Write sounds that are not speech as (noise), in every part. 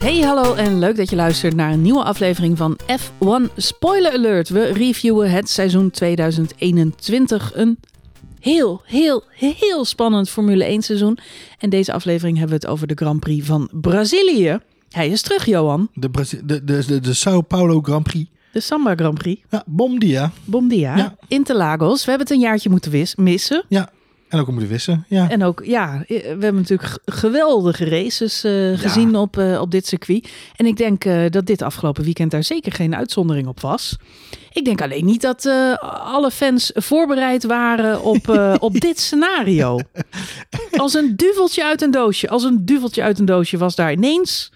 Hey, hallo en leuk dat je luistert naar een nieuwe aflevering van F1 Spoiler Alert. We reviewen het seizoen 2021. Een heel, heel, heel spannend Formule 1 seizoen. En deze aflevering hebben we het over de Grand Prix van Brazilië. Hij is terug, Johan. De, Brazi- de, de, de, de Sao Paulo Grand Prix. De Samba Grand Prix. Ja, bom dia. Bom dia. Ja. Interlagos. We hebben het een jaartje moeten wis- missen. Ja, en ook om moeten wissen. Ja. En ook, ja, we hebben natuurlijk geweldige races eh, gezien op, eh, op dit circuit. En ik denk eh, dat dit afgelopen weekend daar zeker geen uitzondering op was. Ik denk alleen niet dat eh, alle fans voorbereid waren op, eh, (laughs) op dit scenario. Als een duveltje uit een doosje, als een duveltje uit een doosje was daar ineens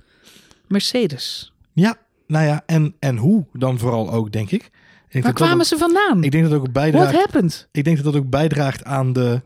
Mercedes. ja, nou ja, en, en hoe dan vooral ook, denk ik. Ik Waar kwamen ook- ze vandaan? Ik denk dat ook What bijdraagt. happened? Ik denk dat dat ook bijdraagt aan de,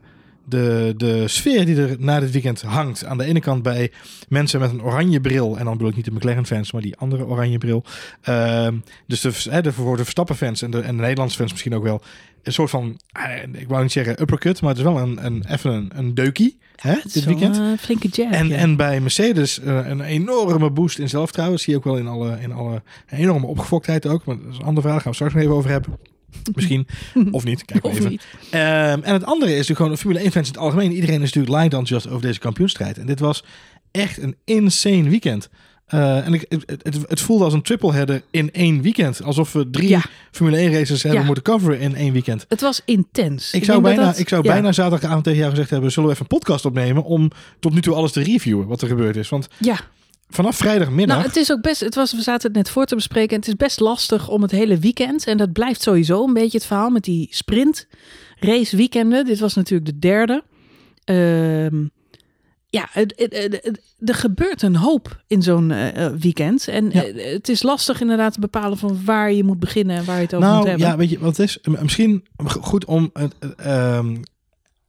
de, de sfeer die er na dit weekend hangt. Aan de ene kant bij mensen met een oranje bril. En dan bedoel ik niet de McLaren-fans, maar die andere oranje bril. Ehm, dus de, de, voor de Verstappen-fans en de, en de Nederlandse fans misschien ook wel. Een soort van, eh, ik wou niet zeggen uppercut, maar het is wel een, een, even een, een deukie hè, dit weekend. een flinke jab. En, ja. en bij Mercedes eh, een enorme boost in zelfvertrouwen. Zie je ook wel in alle, in alle enorme opgefoktheid ook. Maar dat is een andere vraag. Gaan we straks nog even over hebben. (laughs) Misschien. Of niet. Kijk maar even. niet. Ehm, en het andere is natuurlijk gewoon Formule 1 fans in het algemeen. Iedereen is natuurlijk light enthousiast over deze kampioenstrijd. En dit was echt een insane weekend. Eh, en ik, het, het, het voelde als een triple header in één weekend. Alsof we drie Ja. Formule 1 races hebben Ja. moeten coveren in één weekend. Het was intens. Ik zou, bijna, dat- ik zou ja. bijna zaterdagavond tegen jou gezegd hebben... zullen we even een podcast opnemen om tot nu toe alles te reviewen wat er gebeurd is. Want Ja, vanaf vrijdagmiddag... nou, het is ook best. Het was, we zaten het net voor te bespreken. En het is best lastig om het hele weekend. En dat blijft sowieso een beetje het verhaal met die sprint race weekenden. Dit was natuurlijk de derde. Ehm, ja, er gebeurt een hoop in zo'n eh, eh, weekend. En Ja. eh, het is lastig inderdaad te bepalen van waar je moet beginnen en waar je het over moet nou, hebben. ja, weet je wat is? Misschien goed om het... eh, ehm,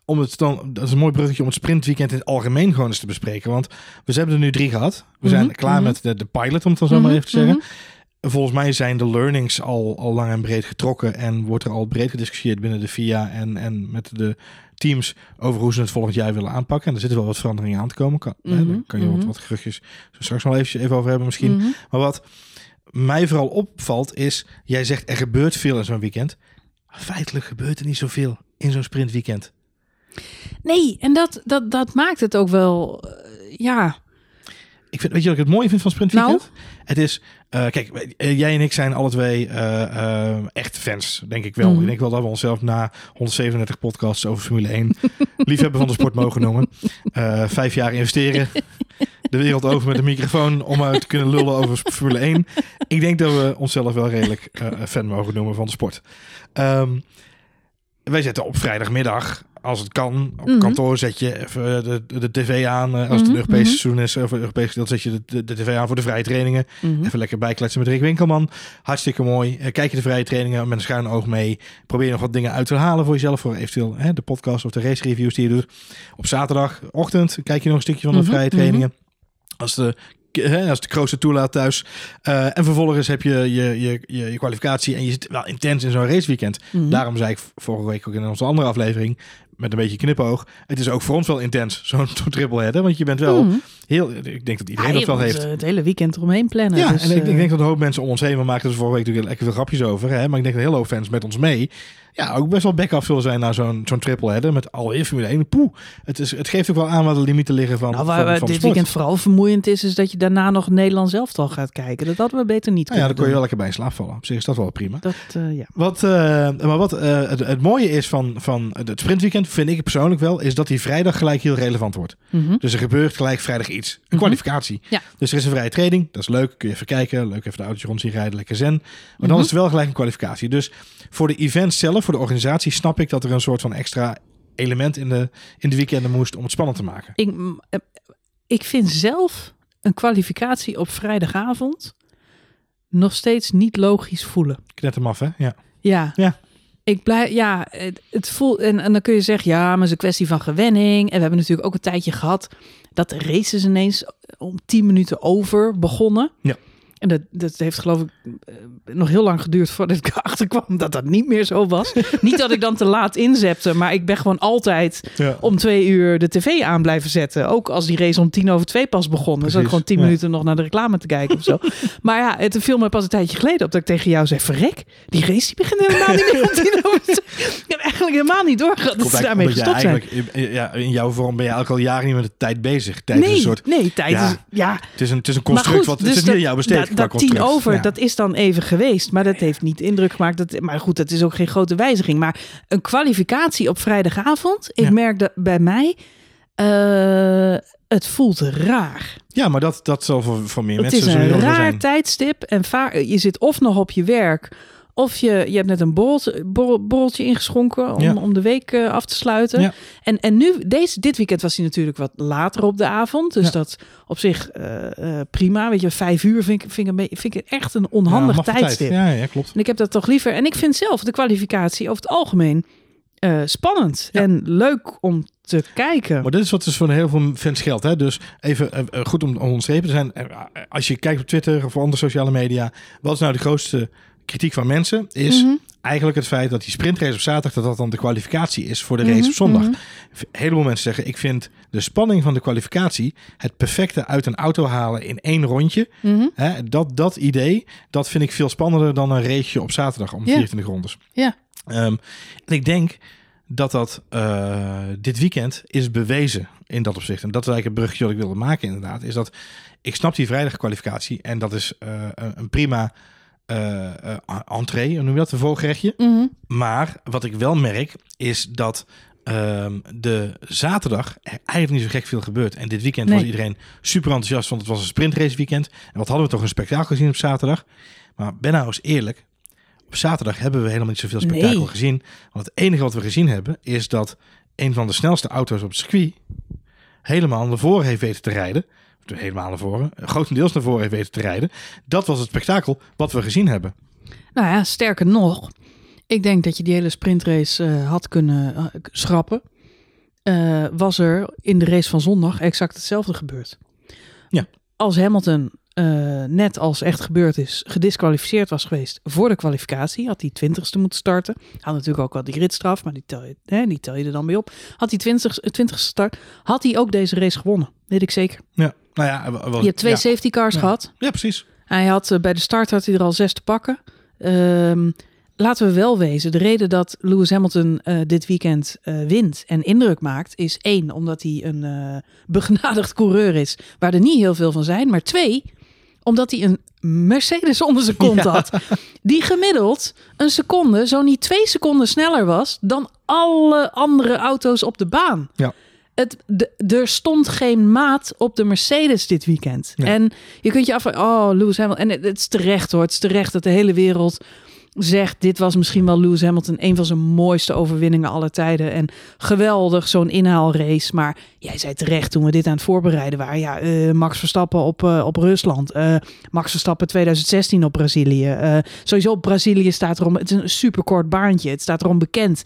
om het dan, dat is een mooi bruggetje om het sprintweekend in het algemeen gewoon eens te bespreken. Want we hebben er nu drie gehad. We zijn Mhm, klaar mhm. met de, de pilot, om het dan zo maar Mhm, even te zeggen. Volgens mij zijn de learnings al, al lang en breed getrokken. En wordt er al breed gediscussieerd binnen de FIA en, en met de teams over hoe ze het volgend jaar willen aanpakken. En er zitten wel wat veranderingen aan te komen. Kan, hè, daar kan je wat, wat geruchtjes zo straks nog even, even over hebben misschien. Maar wat mij vooral opvalt is, jij zegt er gebeurt veel in zo'n weekend. Feitelijk gebeurt er niet zoveel in zo'n sprintweekend. Nee, en dat, dat, dat maakt het ook wel. eh, ja, Ik vind, weet je wat ik het mooie vind van sprintweekend? Nou? Het is, eh, kijk, eh, jij en ik zijn alle twee eh, echt fans, denk ik wel. Mhm. Ik denk wel dat we onszelf na 137 podcasts over Formule 1 (laughs) liefhebber van de sport mogen noemen. Vijf jaar investeren, de wereld over met een microfoon om uit te kunnen lullen over Formule 1. Ik denk dat we onszelf wel redelijk fan mogen noemen van de sport. Ehm, wij zetten op vrijdagmiddag, als het kan, op Mhm. kantoor zet je even de, de tv aan. eh, Als het Mhm, een Europese mhm. seizoen is, of Europees gedeelte, zet je de, de, tv aan voor de vrije trainingen. Even lekker bijkletsen met Rick Winkelman. Hartstikke mooi. Eh, Kijk je de vrije trainingen met een schuin oog mee. Probeer nog wat dingen uit te halen voor jezelf. Voor eventueel hè, de podcast of de race reviews die je doet. Op zaterdagochtend kijk je nog een stukje van de vrije trainingen. Als de als de kroost het toelaat thuis. Eh, en vervolgens heb je je, je, je je kwalificatie en je zit wel intens in zo'n raceweekend. Mhm. Daarom zei ik vorige week ook in onze andere aflevering met een beetje knipoog. Het is ook voor ons wel intens, (laughs) zo'n triple header. Want je bent wel Mhm. heel... Ik denk dat iedereen Ja, dat wel heeft. eh, Het hele weekend eromheen plannen. Ja, dus, en ik, eh, ik denk dat een hoop mensen om ons heen, we maakten er vorige week natuurlijk lekker veel grapjes over, hè, maar ik denk dat heel veel fans met ons mee, ja, ook best wel back-off zullen zijn naar zo'n zo'n triple header met alweer Formule 1. Poeh, het, is, het geeft ook wel aan waar de limieten liggen van, nou, waar, van, waar van de dit sport. weekend vooral vermoeiend is, is dat je daarna nog Nederland zelf al gaat kijken. Dat hadden we beter niet Nou ja, dan kon je wel lekker bij in slaap vallen. Op zich is dat wel prima. Dat, eh, ja. Wat, eh, maar wat eh, het, het mooie is van, van het sprintweekend, vind ik persoonlijk wel, is dat die vrijdag gelijk heel relevant wordt. Mhm. Dus er gebeurt gelijk vrijdag iets. Een Mhm. kwalificatie. Ja. Dus er is een vrije training. Dat is leuk. Kun je even kijken. Leuk even de autootje rond zien rijden. Lekker zen. Maar dan Mhm. is het wel gelijk een kwalificatie. Dus voor de event zelf, voor de organisatie, snap ik dat er een soort van extra element in de, in de weekenden moest om het spannend te maken. Ik, eh, ik vind zelf een kwalificatie op vrijdagavond nog steeds niet logisch voelen. Ik net hem af, hè? Ja. Ja. Ja. Ik blijf, ja, het, het voelt, en, en dan kun je zeggen, ja, maar het is een kwestie van gewenning. En we hebben natuurlijk ook een tijdje gehad dat de races ineens om 10 minuten over begonnen. Ja. En dat, dat heeft geloof ik eh, nog heel lang geduurd voordat ik (laughs) erachter kwam dat dat niet meer zo was. (laughs) niet dat ik dan te laat inzette, maar ik ben gewoon altijd Ja. om twee uur de tv aan blijven zetten. Ook als die race om tien over twee pas begon. Dan zat ik gewoon tien ja. minuten nog naar de reclame te kijken of zo. (laughs) maar ja, het viel me pas een tijdje geleden op dat ik tegen jou zei, verrek, die race die begint helemaal niet meer om tien over twee. Ik heb eigenlijk helemaal niet doorgehad dat ze daarmee gestopt zijn. ja, in jouw vorm ben je eigenlijk al jaren niet met de tijd bezig. Tijd is Nee, een soort, nee, tijd Ja. is... Ja, het is een, het is een construct goed, wat het dus is niet aan jou besteed. Dat, tien over, Ja. dat is dan even geweest. Maar dat heeft niet indruk gemaakt. Dat, maar goed, dat is ook geen grote wijziging. Maar een kwalificatie op vrijdagavond. Ik Ja. merk dat bij mij... eh, het voelt raar. Ja, maar dat, dat zal voor, voor meer Het mensen is een raar zijn. tijdstip. En vaak, je zit of nog op je werk... Of je, je hebt net een borreltje, borrel- borreltje ingeschonken om, Ja. om de week eh, af te sluiten. Ja. En, en nu, deze, dit weekend was hij natuurlijk wat later op de avond. Dus Ja. dat op zich eh, eh, prima. Weet je, vijf uur vind ik, vind ik, een beetje- vind ik echt een onhandig tijdstip. tijd. Ja, ja, klopt. En ik heb dat toch liever. En ik vind zelf de kwalificatie over het algemeen spannend en leuk om te kijken. Maar dit is wat dus voor heel veel fans geldt. Hè? Dus even goed om, om te zijn. als je kijkt op Twitter of andere sociale media. Wat is nou de grootste kritiek van mensen? Is Mhm. eigenlijk het feit dat die sprintrace op zaterdag... dat dat dan de kwalificatie is voor de race Mhm, op zondag. Een heleboel mensen zeggen... ik vind de spanning van de kwalificatie... het perfecte uit een auto halen in één rondje. Mhm. Hè? Dat, dat idee, dat vind ik veel spannender dan een raceje op zaterdag om Ja. 24 rondes. Ja. Ehm, en ik denk dat dat eh, dit weekend is bewezen in dat opzicht. En dat is eigenlijk het bruggetje wat ik wilde maken inderdaad. Is dat ik snap die vrijdagkwalificatie en dat is eh, een prima eh, entree, noem je dat, een voorgerechtje. Mhm. Maar wat ik wel merk is dat ehm, de zaterdag er eigenlijk niet zo gek veel gebeurt. En dit weekend was iedereen super enthousiast, want het was een sprintrace weekend. En wat hadden we toch een spektakel gezien op zaterdag. Maar ben nou eens eerlijk, op zaterdag hebben we helemaal niet zoveel spektakel Nee. gezien. Want het enige wat we gezien hebben is dat een van de snelste auto's op het circuit helemaal naar voren heeft weten te rijden. Helemaal naar voren, grotendeels naar voren heeft weten te rijden. Dat was het spektakel wat we gezien hebben. Nou ja, sterker nog. Ik denk dat je die hele sprintrace eh, had kunnen eh, schrappen. Eh, was er in de race van zondag exact hetzelfde gebeurd. Ja. Als Hamilton, eh, net als echt gebeurd is, gedisqualificeerd was geweest voor de kwalificatie, had hij twintigste moeten starten. Had natuurlijk ook wel die gridstraf, maar die tel je, hè, die tel je er dan bij op. Had hij twintigste twintigste start, had hij ook deze race gewonnen. Weet ik zeker. Ja, nou ja, was- Je hebt twee ja. safety cars Ja. gehad. Ja, precies. Hij had eh, bij de start had hij er al zes te pakken. Ehm, laten we wel wezen, de reden dat Lewis Hamilton eh, dit weekend eh, wint en indruk maakt, is één, omdat hij een eh, begenadigd coureur is, waar er niet heel veel van zijn. Maar twee, omdat hij een Mercedes onder zijn kont (laughs) Ja. had. Die gemiddeld een seconde, zo niet twee seconden sneller was dan alle andere auto's op de baan. Ja. Het, de, er stond geen maat op de Mercedes dit weekend. Nee. En je kunt je afvragen, oh, Lewis Hamilton. En het, is terecht hoor, het is terecht dat de hele wereld zegt... dit was misschien wel Lewis Hamilton een van zijn mooiste overwinningen aller tijden. En geweldig, zo'n inhaalrace. Maar jij zei terecht toen we dit aan het voorbereiden waren... ja, eh, Max Verstappen op, eh, op Rusland. eh, Max Verstappen 2016 op Brazilië. sowieso op Brazilië staat erom... het is een superkort baantje, het staat erom bekend...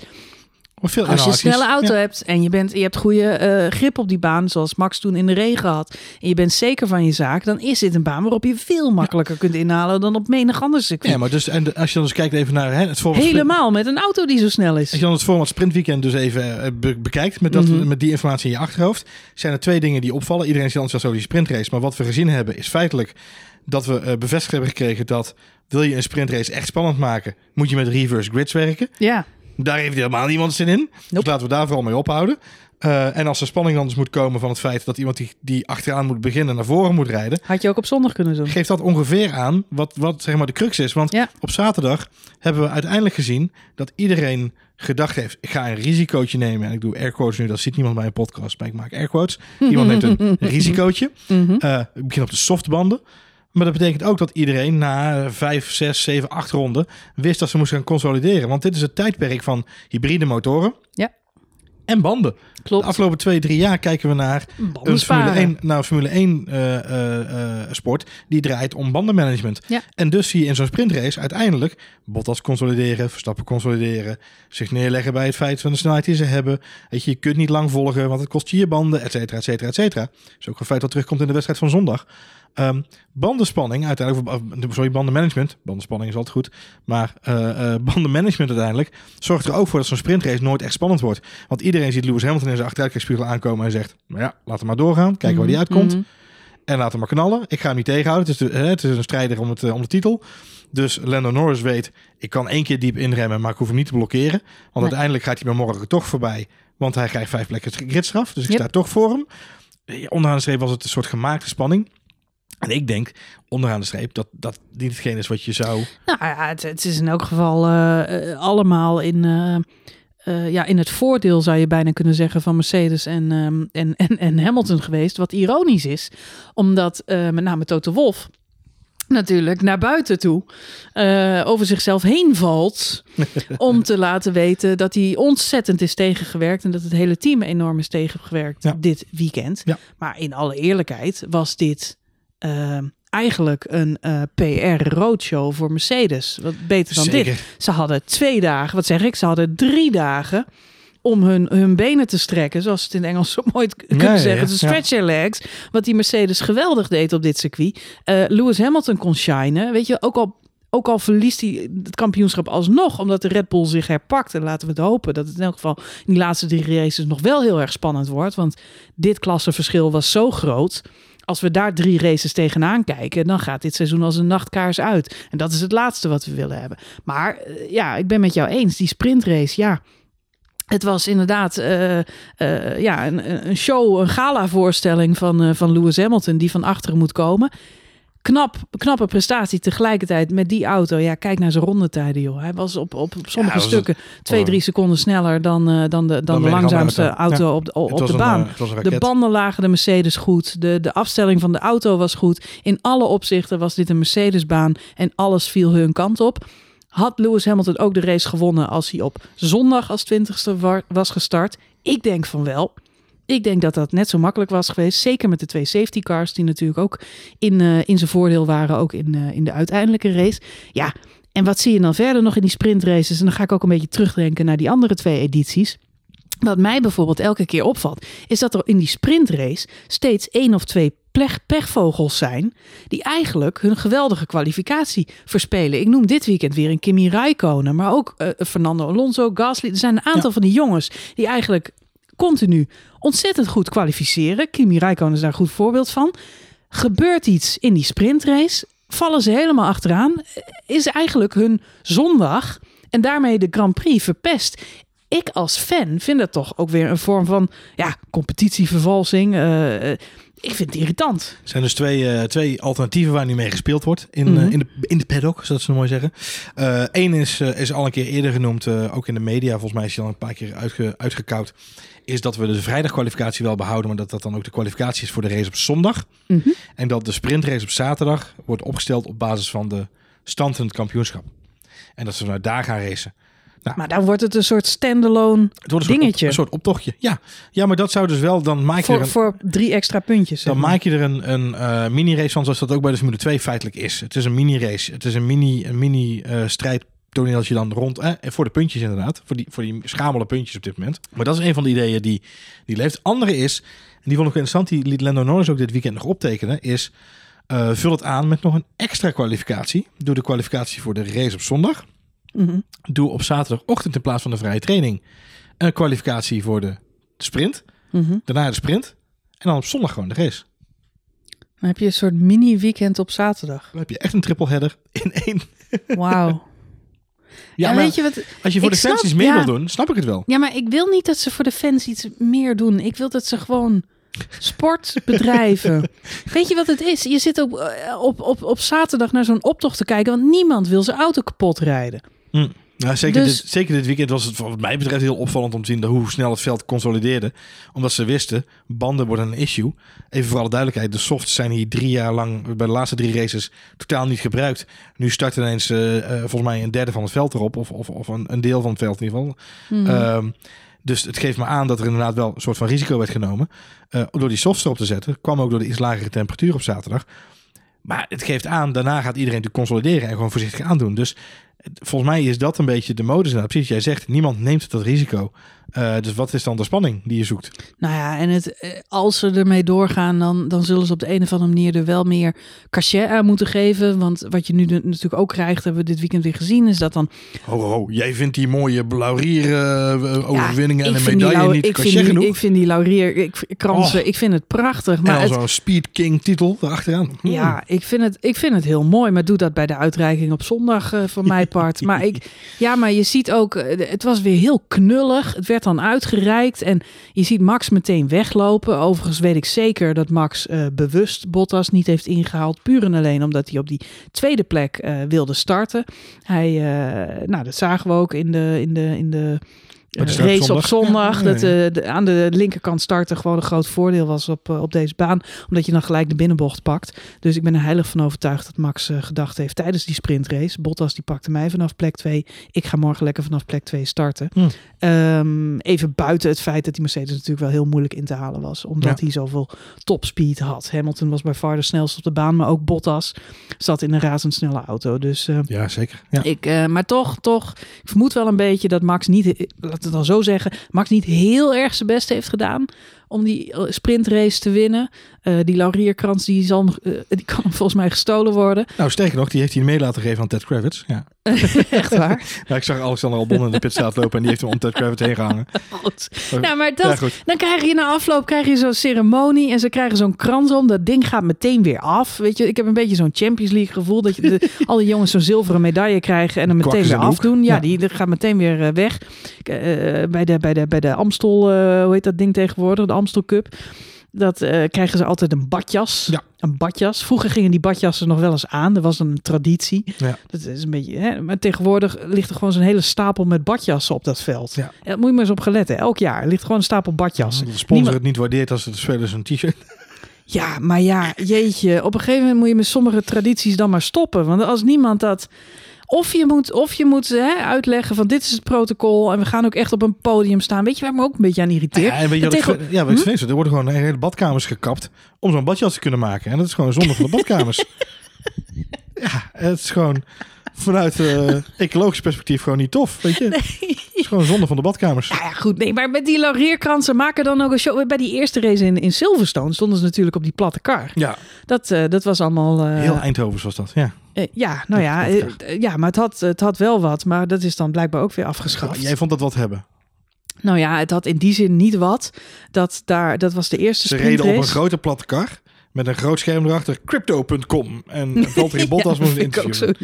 Veel Als je een snelle auto Ja. hebt en je, bent, je hebt goede eh, grip op die baan, zoals Max toen in de regen had, en je bent zeker van je zaak, dan is dit een baan waarop je veel makkelijker kunt inhalen dan op menig ander circuit. Ja, maar dus, en de- als je dan eens kijkt even naar hè, het format sprint- Helemaal met een auto die zo snel is. Als je dan het format sprintweekend dus even eh, be- bekijkt met, dat, Mhm. met die informatie in je achterhoofd, zijn er twee dingen die opvallen. Iedereen is enthousiast over die sprintrace, maar wat we gezien hebben is feitelijk dat we eh, bevestigd hebben gekregen dat wil je een sprintrace echt spannend maken, moet je met reverse grids werken. Ja, Daar heeft helemaal niemand zin in. Dus laten we daar vooral mee ophouden. Eh, en als er spanning dan dus moet komen van het feit dat iemand die, die achteraan moet beginnen naar voren moet rijden, had je ook op zondag kunnen doen. geeft dat ongeveer aan wat, wat zeg maar de crux is. Want Ja. op zaterdag hebben we uiteindelijk gezien dat iedereen gedacht heeft, ik ga een risicootje nemen. En ik doe air quotes nu, dat ziet niemand bij een podcast, maar ik maak air quotes. Iemand neemt een (laughs) risicootje. Mhm. Eh, ik begin op de softbanden. Maar dat betekent ook dat iedereen na vijf, zes, zeven, acht ronden wist dat ze moesten gaan consolideren. Want dit is het tijdperk van hybride motoren. Ja. En banden. Klopt. De afgelopen twee, drie jaar kijken we naar een Formule sparen. 1, nou, een Formule 1 eh, eh, eh, sport die draait om bandenmanagement. Ja. En dus zie je in zo'n sprintrace uiteindelijk Bottas consolideren, Verstappen consolideren, zich neerleggen bij het feit van de snelheid die ze hebben. Weet je, je kunt niet lang volgen, want het kost je je banden, et cetera, et cetera, et cetera. Dat is ook een feit dat terugkomt in de wedstrijd van zondag. Ehm, bandenspanning uiteindelijk, uh, sorry, bandenmanagement. Bandenspanning is altijd goed. Maar uh, bandenmanagement uiteindelijk zorgt er ook voor dat zo'n sprintrace nooit echt spannend wordt. Want iedereen ziet Lewis Hamilton in zijn achteruitkijkspiegel aankomen en zegt, nou ja, laat hem maar doorgaan. Kijken waar die uitkomt. Mm En laat hem maar knallen. Ik ga hem niet tegenhouden. Het is, de, het is een strijder om, het, om de titel. Dus Lando Norris weet, ik kan één keer diep inremmen, maar ik hoef hem niet te blokkeren. Want nee. uiteindelijk gaat hij bij morgen toch voorbij. Want hij krijgt vijf plekken gridstraf. Dus ik yep. sta toch voor hem. Onderaan de streep was het een soort gemaakte spanning. En ik denk, onderaan de streep, dat dat niet hetgeen is wat je zou... Nou ja, het, het is in elk geval uh, allemaal in... Uh... Uh, ja, in het voordeel zou je bijna kunnen zeggen van Mercedes en, um, en, en, en Hamilton geweest. Wat ironisch is, omdat uh, met name Toto Wolf natuurlijk naar buiten toe uh, over zichzelf heen valt. (laughs) om te laten weten dat hij ontzettend is tegengewerkt. En dat het hele team enorm is tegengewerkt ja. dit weekend. Ja. Maar in alle eerlijkheid was dit uh, eigenlijk een uh, PR-roadshow voor Mercedes. Wat beter dan Zeker. dit. Ze hadden twee dagen, wat zeg ik? Ze hadden drie dagen om hun, hun benen te strekken, zoals ze het in Engels (laughs) zo mooi kunnen zeggen. De stretch your legs. Wat die Mercedes geweldig deed op dit circuit. Eh, Lewis Hamilton kon shinen. Weet je, ook al, ook al verliest hij het kampioenschap alsnog, omdat de Red Bull zich herpakt. En laten we het hopen dat het in elk geval in die laatste drie races nog wel heel erg spannend wordt. Want dit klassenverschil was zo groot. Als we daar drie races tegenaan kijken, dan gaat dit seizoen als een nachtkaars uit. En dat is het laatste wat we willen hebben. Maar eh, ja, ik ben met jou eens. Die sprintrace, ja. Het was inderdaad uh, uh, ja, een, een show, een gala-voorstelling van, van Lewis Hamilton, die van achteren moet komen. Knap, knappe prestatie tegelijkertijd met die auto. Ja, kijk naar zijn rondetijden, joh. Hij was op, op, op sommige Ja, stukken twee, drie seconden sneller dan, uh, dan de, dan Dan de langzaamste auto ja. op de, op Het de baan. eh, het een De banden lagen de Mercedes goed. De, de afstelling van de auto was goed. In alle opzichten was dit een Mercedesbaan en alles viel hun kant op. Had Lewis Hamilton ook de race gewonnen als hij op zondag als twintigste wa- was gestart? Ik denk van wel. Ik denk dat dat net zo makkelijk was geweest. Zeker met de twee safety cars die natuurlijk ook in, uh, in zijn voordeel waren. Ook in, uh, in de uiteindelijke race. Ja, en wat zie je dan verder nog in die sprintraces? En dan ga ik ook een beetje terugdenken naar die andere twee edities. Wat mij bijvoorbeeld elke keer opvalt, is dat er in die sprintrace steeds één of twee pechvogels zijn. die eigenlijk hun geweldige kwalificatie verspelen. Ik noem dit weekend weer een Kimi Räikkönen, maar ook uh, Fernando Alonso, Gasly. Er zijn een aantal ja. van die jongens die eigenlijk continu ontzettend goed kwalificeren. Kimi Räikkönen is daar een goed voorbeeld van. Gebeurt iets in die sprintrace, vallen ze helemaal achteraan. Is eigenlijk hun zondag en daarmee de Grand Prix verpest ik als fan vind dat toch ook weer een vorm van ja, competitievervalsing. Uh, ik vind het irritant. Er zijn dus twee, uh, twee alternatieven waar nu mee gespeeld wordt in, mm -hmm. uh, in, de, in de paddock, zoals ze mooi zeggen. Eén is, is al een keer eerder genoemd, ook in de media, volgens mij is hij al een paar keer uitge, uitgekoud. Is dat we de vrijdagkwalificatie wel behouden, maar dat dat dan ook de kwalificatie is voor de race op zondag. Mhm. Mm -hmm. En dat de sprintrace op zaterdag wordt opgesteld op basis van de stand in het kampioenschap. En dat ze vanuit daar gaan racen. Nou, maar dan wordt het een soort standalone het dingetje. Soort op, een soort optochtje. Ja. ja, maar dat zou dus wel, dan maak je voor, er een, voor drie extra puntjes. Dan maar. maak je er een, een uh, mini-race van, zoals dat ook bij de Formule 2 feitelijk is. Het is een mini-race. Het is een mini, een mini uh, strijd toneeltje dan rond. Eh, voor de puntjes inderdaad. Voor die, voor die schamele puntjes op dit moment. Maar dat is een van de ideeën die, die leeft. Andere is, en die vond ik interessant, die liet Lando Norris ook dit weekend nog optekenen, is uh, vul het aan met nog een extra kwalificatie. Doe de kwalificatie voor de race op zondag. Mm -hmm. Doe op zaterdagochtend in plaats van de vrije training een kwalificatie voor de sprint. Mm -hmm. Daarna de sprint. En dan op zondag gewoon de race. Dan heb je een soort mini-weekend op zaterdag. Dan heb je echt een triple header in één. Wauw. (laughs) Ja, ja, maar weet je wat? als je voor de fans iets meer ja. wil doen, snap ik het wel. Ja, maar ik wil niet dat ze voor de fans iets meer doen. Ik wil dat ze gewoon sport (laughs) bedrijven. Weet je wat het is? Je zit op, eh, op, op, op zaterdag naar zo'n optocht te kijken, want niemand wil zijn auto kapot rijden. Hm. Ja, zeker, Dus- dit, zeker dit weekend was het wat mij betreft heel opvallend om te zien dat hoe snel het veld consolideerde. Omdat ze wisten, banden worden een issue. Even voor alle duidelijkheid, de softs zijn hier drie jaar lang bij de laatste drie races totaal niet gebruikt. Nu start ineens uh, uh, volgens mij een derde van het veld erop. Of, of, of een, een, deel van het veld in ieder geval. Mhm. Uh, dus het geeft me aan dat er inderdaad wel een soort van risico werd genomen. Uh, door die softs erop te zetten. Kwam ook door de iets lagere temperatuur op zaterdag. Maar het geeft aan, daarna gaat iedereen natuurlijk consolideren en gewoon voorzichtig aandoen. Dus volgens mij is dat een beetje de modus. Nou, precies, jij zegt, niemand neemt dat risico. Uh, dus wat is dan de spanning die je zoekt? Nou ja, en het, eh, als ze ermee doorgaan, dan, dan zullen ze op de een of andere manier er wel meer cachet aan moeten geven. Want wat je nu natuurlijk ook krijgt, hebben we dit weekend weer gezien, is dat dan... Ho, ho, jij vindt die mooie laurier uh, overwinningen en een medaille niet ik vind die, Ik vind die laurier ik, kransen, oh. ik vind het prachtig. Maar en zo'n Speed King titel erachteraan. Hmm. Ja, ik vind, het, ik vind het heel mooi, maar doe dat bij de uitreiking op zondag uh, voor (laughs) mijn part. maar ik, ja, maar je ziet ook, het was weer heel knullig. Het werd dan uitgereikt en je ziet Max meteen weglopen. Overigens weet ik zeker dat Max uh, bewust Bottas niet heeft ingehaald. Puur en alleen omdat hij op die tweede plek uh, wilde starten. Hij, nou dat zagen we ook in de, in de, in de race op zondag. Dat uh, de, aan de linkerkant starten gewoon een groot voordeel was op, uh, op deze baan. Omdat je dan gelijk de binnenbocht pakt. Dus ik ben er heilig van overtuigd dat Max uh, gedacht heeft tijdens die sprintrace. Bottas die pakte mij vanaf plek 2. Ik ga morgen lekker vanaf plek 2 starten. Hm. Um, even buiten het feit dat die Mercedes natuurlijk wel heel moeilijk in te halen was. Omdat ja. hij zoveel topspeed had. Hamilton was bij far de snelste op de baan. Maar ook Bottas zat in een razendsnelle auto. Dus, ja, zeker. Ja. Ik, maar toch, toch, ik vermoed wel een beetje dat Max niet het dan zo zeggen, Max niet heel erg zijn best heeft gedaan om die eh, sprintrace te winnen. Uh, die laurierkrans die, zal, uh, die kan (laughs) volgens mij gestolen worden. Nou, sterker nog, die heeft hij mee laten geven aan Ted Kravitz. Ja. (laughs) Echt waar? ja, ik zag Alexander Albon in de pitstraat lopen en die heeft hem om Ted Kravitz heen gehangen. Goed. Nou, maar dat, ja, dan krijg je na afloop krijg je zo'n ceremonie en ze krijgen zo'n krans om. Dat ding gaat meteen weer af. Weet je, ik heb een beetje zo'n Champions League gevoel dat je de, (laughs) al die jongens zo'n zilveren medaille krijgen en dan meteen weer afdoen. Ja, ja, die gaat meteen weer weg. Uh, bij, de, bij, de, bij de Amstel, hoe heet dat ding tegenwoordig? De Amstel Cup. Dat uh, krijgen ze altijd een badjas. Ja. Een badjas. Vroeger gingen die badjassen nog wel eens aan. Dat was een traditie. Ja. Dat is een beetje. Hè? Maar tegenwoordig ligt er gewoon zo'n hele stapel met badjassen op dat veld. Ja. Dat moet je maar eens op geletten. Elk jaar ligt gewoon een stapel badjassen. de sponsor Niemand... het niet waardeert als de spelers een t-shirt. Ja, maar ja, jeetje. Op een gegeven moment moet je met sommige tradities dan maar stoppen. Want als niemand dat of je moet, of je moet hè, uitleggen van dit is het protocol en we gaan ook echt op een podium staan. Weet je waar me ook een beetje aan irriteert? Ja, en weet je tegen... ik, ja, weet hm? er worden gewoon hele badkamers gekapt om zo'n badjas te kunnen maken. En dat is gewoon zonde van de badkamers. (laughs) ja, het is gewoon vanuit uh, (laughs) ecologisch perspectief gewoon niet tof. Weet je? Nee. Het is gewoon zonde van de badkamers. Ja, ja, goed. Nee, maar met die laurierkransen maken dan ook een show. Bij die eerste race in, in Silverstone stonden ze natuurlijk op die platte kar. Ja. Dat, uh, dat was allemaal... Uh, Heel Eindhovens was dat, ja. Ja, nou ja, ja, maar het had, het had wel wat. Maar dat is dan blijkbaar ook weer afgeschaft. jij vond dat wat hebben? Nou ja, het had in die zin niet wat. Dat, daar, dat was de eerste Ze reden op een grote platte kar met een groot scherm erachter, crypto.com. En Valtteri (laughs) Bottas ja, moest een interview. (laughs)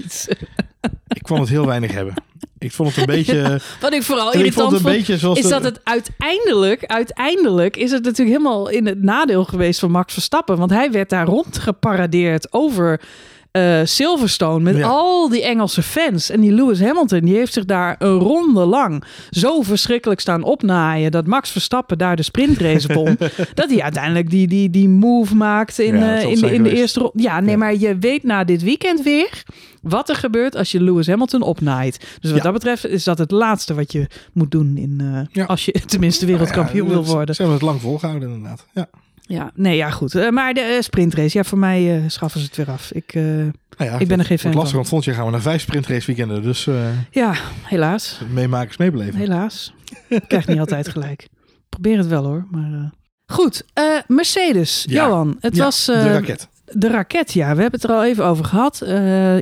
Ik vond het heel weinig hebben. Ik vond het een beetje. (laughs) wat ik vooral irritant vond, vond is dat het uiteindelijk, uiteindelijk is het natuurlijk helemaal in het nadeel geweest van Max Verstappen. Want hij werd daar rondgeparadeerd over uh, Silverstone met al die Engelse fans. En die Lewis Hamilton, die heeft zich daar een ronde lang zo verschrikkelijk staan opnaaien dat Max Verstappen daar de sprintrace (laughs) won. dat hij uiteindelijk die, die, die move maakt in, uh, in, de, in de eerste ronde. Ja, nee, maar je weet na dit weekend weer wat er gebeurt als je Lewis Hamilton opnaait. Dus wat dat betreft is dat het laatste wat je moet doen in, uh, ja. als je (laughs) tenminste wereldkampioen wil worden. Ze hebben het lang volgehouden inderdaad. Ja. Ja, nee, ja, goed. Uh, maar de uh, sprintrace, ja, voor mij uh, schaffen ze het weer af. Ik, nou ja, ik ben er geen fan lastig, want volgend jaar gaan we naar vijf sprintrace weekenden. Dus ja, helaas. Meemakers meebeleven. Helaas. Ik krijg niet altijd (laughs) gelijk. Probeer het wel hoor. Maar goed, Mercedes, ja. Johan. Het ja, was de raket. De raket, ja, we hebben het er al even over gehad.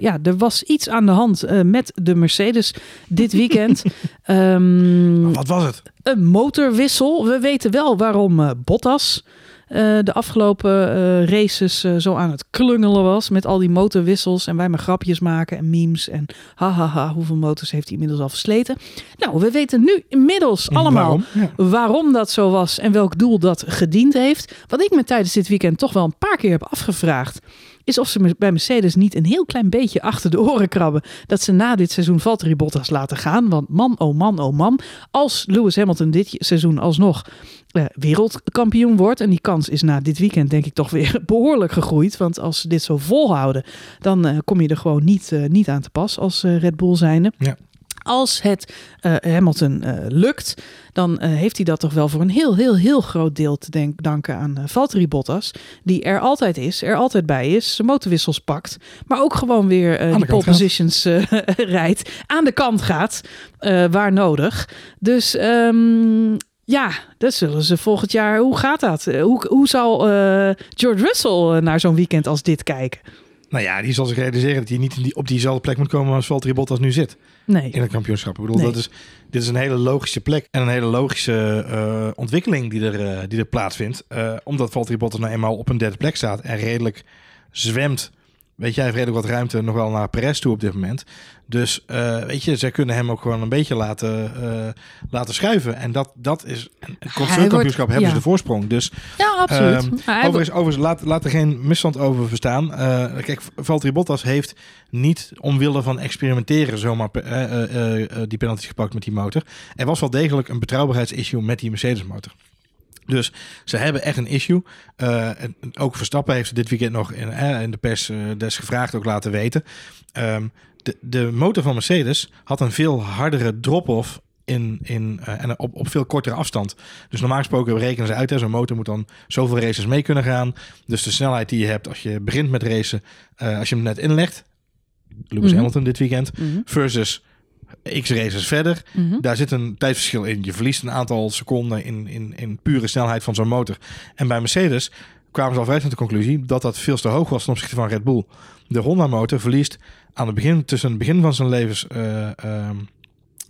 ja, er was iets aan de hand met de Mercedes dit weekend. um, (laughs) wat was het? Een motorwissel. We weten wel waarom Bottas uh, de afgelopen uh, races uh, zo aan het klungelen was. Met al die motorwissels en wij maar grapjes maken en memes. En hahaha, ha, ha, hoeveel motors heeft hij inmiddels al versleten? Nou, we weten nu inmiddels allemaal waarom? waarom dat zo was en welk doel dat gediend heeft. Wat ik me tijdens dit weekend toch wel een paar keer heb afgevraagd is of ze bij Mercedes niet een heel klein beetje achter de oren krabben. Dat ze na dit seizoen Valtteri Bottas laten gaan. Want man, oh man, oh man. Als Lewis Hamilton dit seizoen alsnog uh, wereldkampioen wordt. En die kans is na dit weekend denk ik toch weer (laughs) behoorlijk gegroeid. Want als ze dit zo volhouden, dan uh, kom je er gewoon niet, uh, niet aan te pas als Red Bull zijnde. Ja. Als het uh, Hamilton uh, lukt, dan uh, heeft hij dat toch wel voor een heel, heel, heel groot deel te denk, danken aan Valtteri Bottas. Die er altijd is, er altijd bij is, zijn motorwissels pakt. Maar ook gewoon weer die pole positions (laughs) rijdt. Aan de kant gaat, waar nodig. Dus um, ja, dat zullen ze volgend jaar. Hoe gaat dat? Hoe, hoe zal George Russell naar zo'n weekend als dit kijken? Nou ja, die zal zich realiseren dat hij niet op diezelfde plek moet komen als Valtteri Bottas nu zit. Nee. In het kampioenschap. Ik bedoel, dat is, dit is een hele logische plek en een hele logische uh, ontwikkeling die er, uh, die er plaatsvindt. Uh, omdat Valtteri Bottas nou eenmaal op een derde plek staat en redelijk zwemt weet jij, redelijk wat ruimte nog wel naar Perez toe op dit moment. Dus uh, weet je, zij kunnen hem ook gewoon een beetje laten, uh, laten schuiven. En dat, dat is. Een constructkampioenschap hebben ja. ze de voorsprong. Dus, ja, absoluut. Um, overigens, overigens laat, laat er geen misstand over verstaan. Uh, kijk, Valtteri Bottas heeft niet omwille van experimenteren zomaar die penalties gepakt met die motor. Er was wel degelijk een betrouwbaarheidsissue met die Mercedes motor. Dus ze hebben echt een issue. Uh, en ook Verstappen heeft dit weekend nog in, uh, in de pers uh, des gevraagd ook laten weten. Um, de, de motor van Mercedes had een veel hardere drop-off in, in, en op, op veel kortere afstand. Dus normaal gesproken rekenen ze uit. Zo'n motor moet dan zoveel races mee kunnen gaan. Dus de snelheid die je hebt als je begint met racen, als je hem net inlegt. Lewis mm -hmm. Hamilton dit weekend. Mm -hmm. Versus x races verder. Mm -hmm. Daar zit een tijdverschil in. Je verliest een aantal seconden in, in, in pure snelheid van zo'n motor. En bij Mercedes kwamen ze al vrij tot de conclusie dat dat veel te hoog was ten opzichte van Red Bull. De Honda-motor verliest aan het begin, tussen het begin van zijn, levens, uh, uh,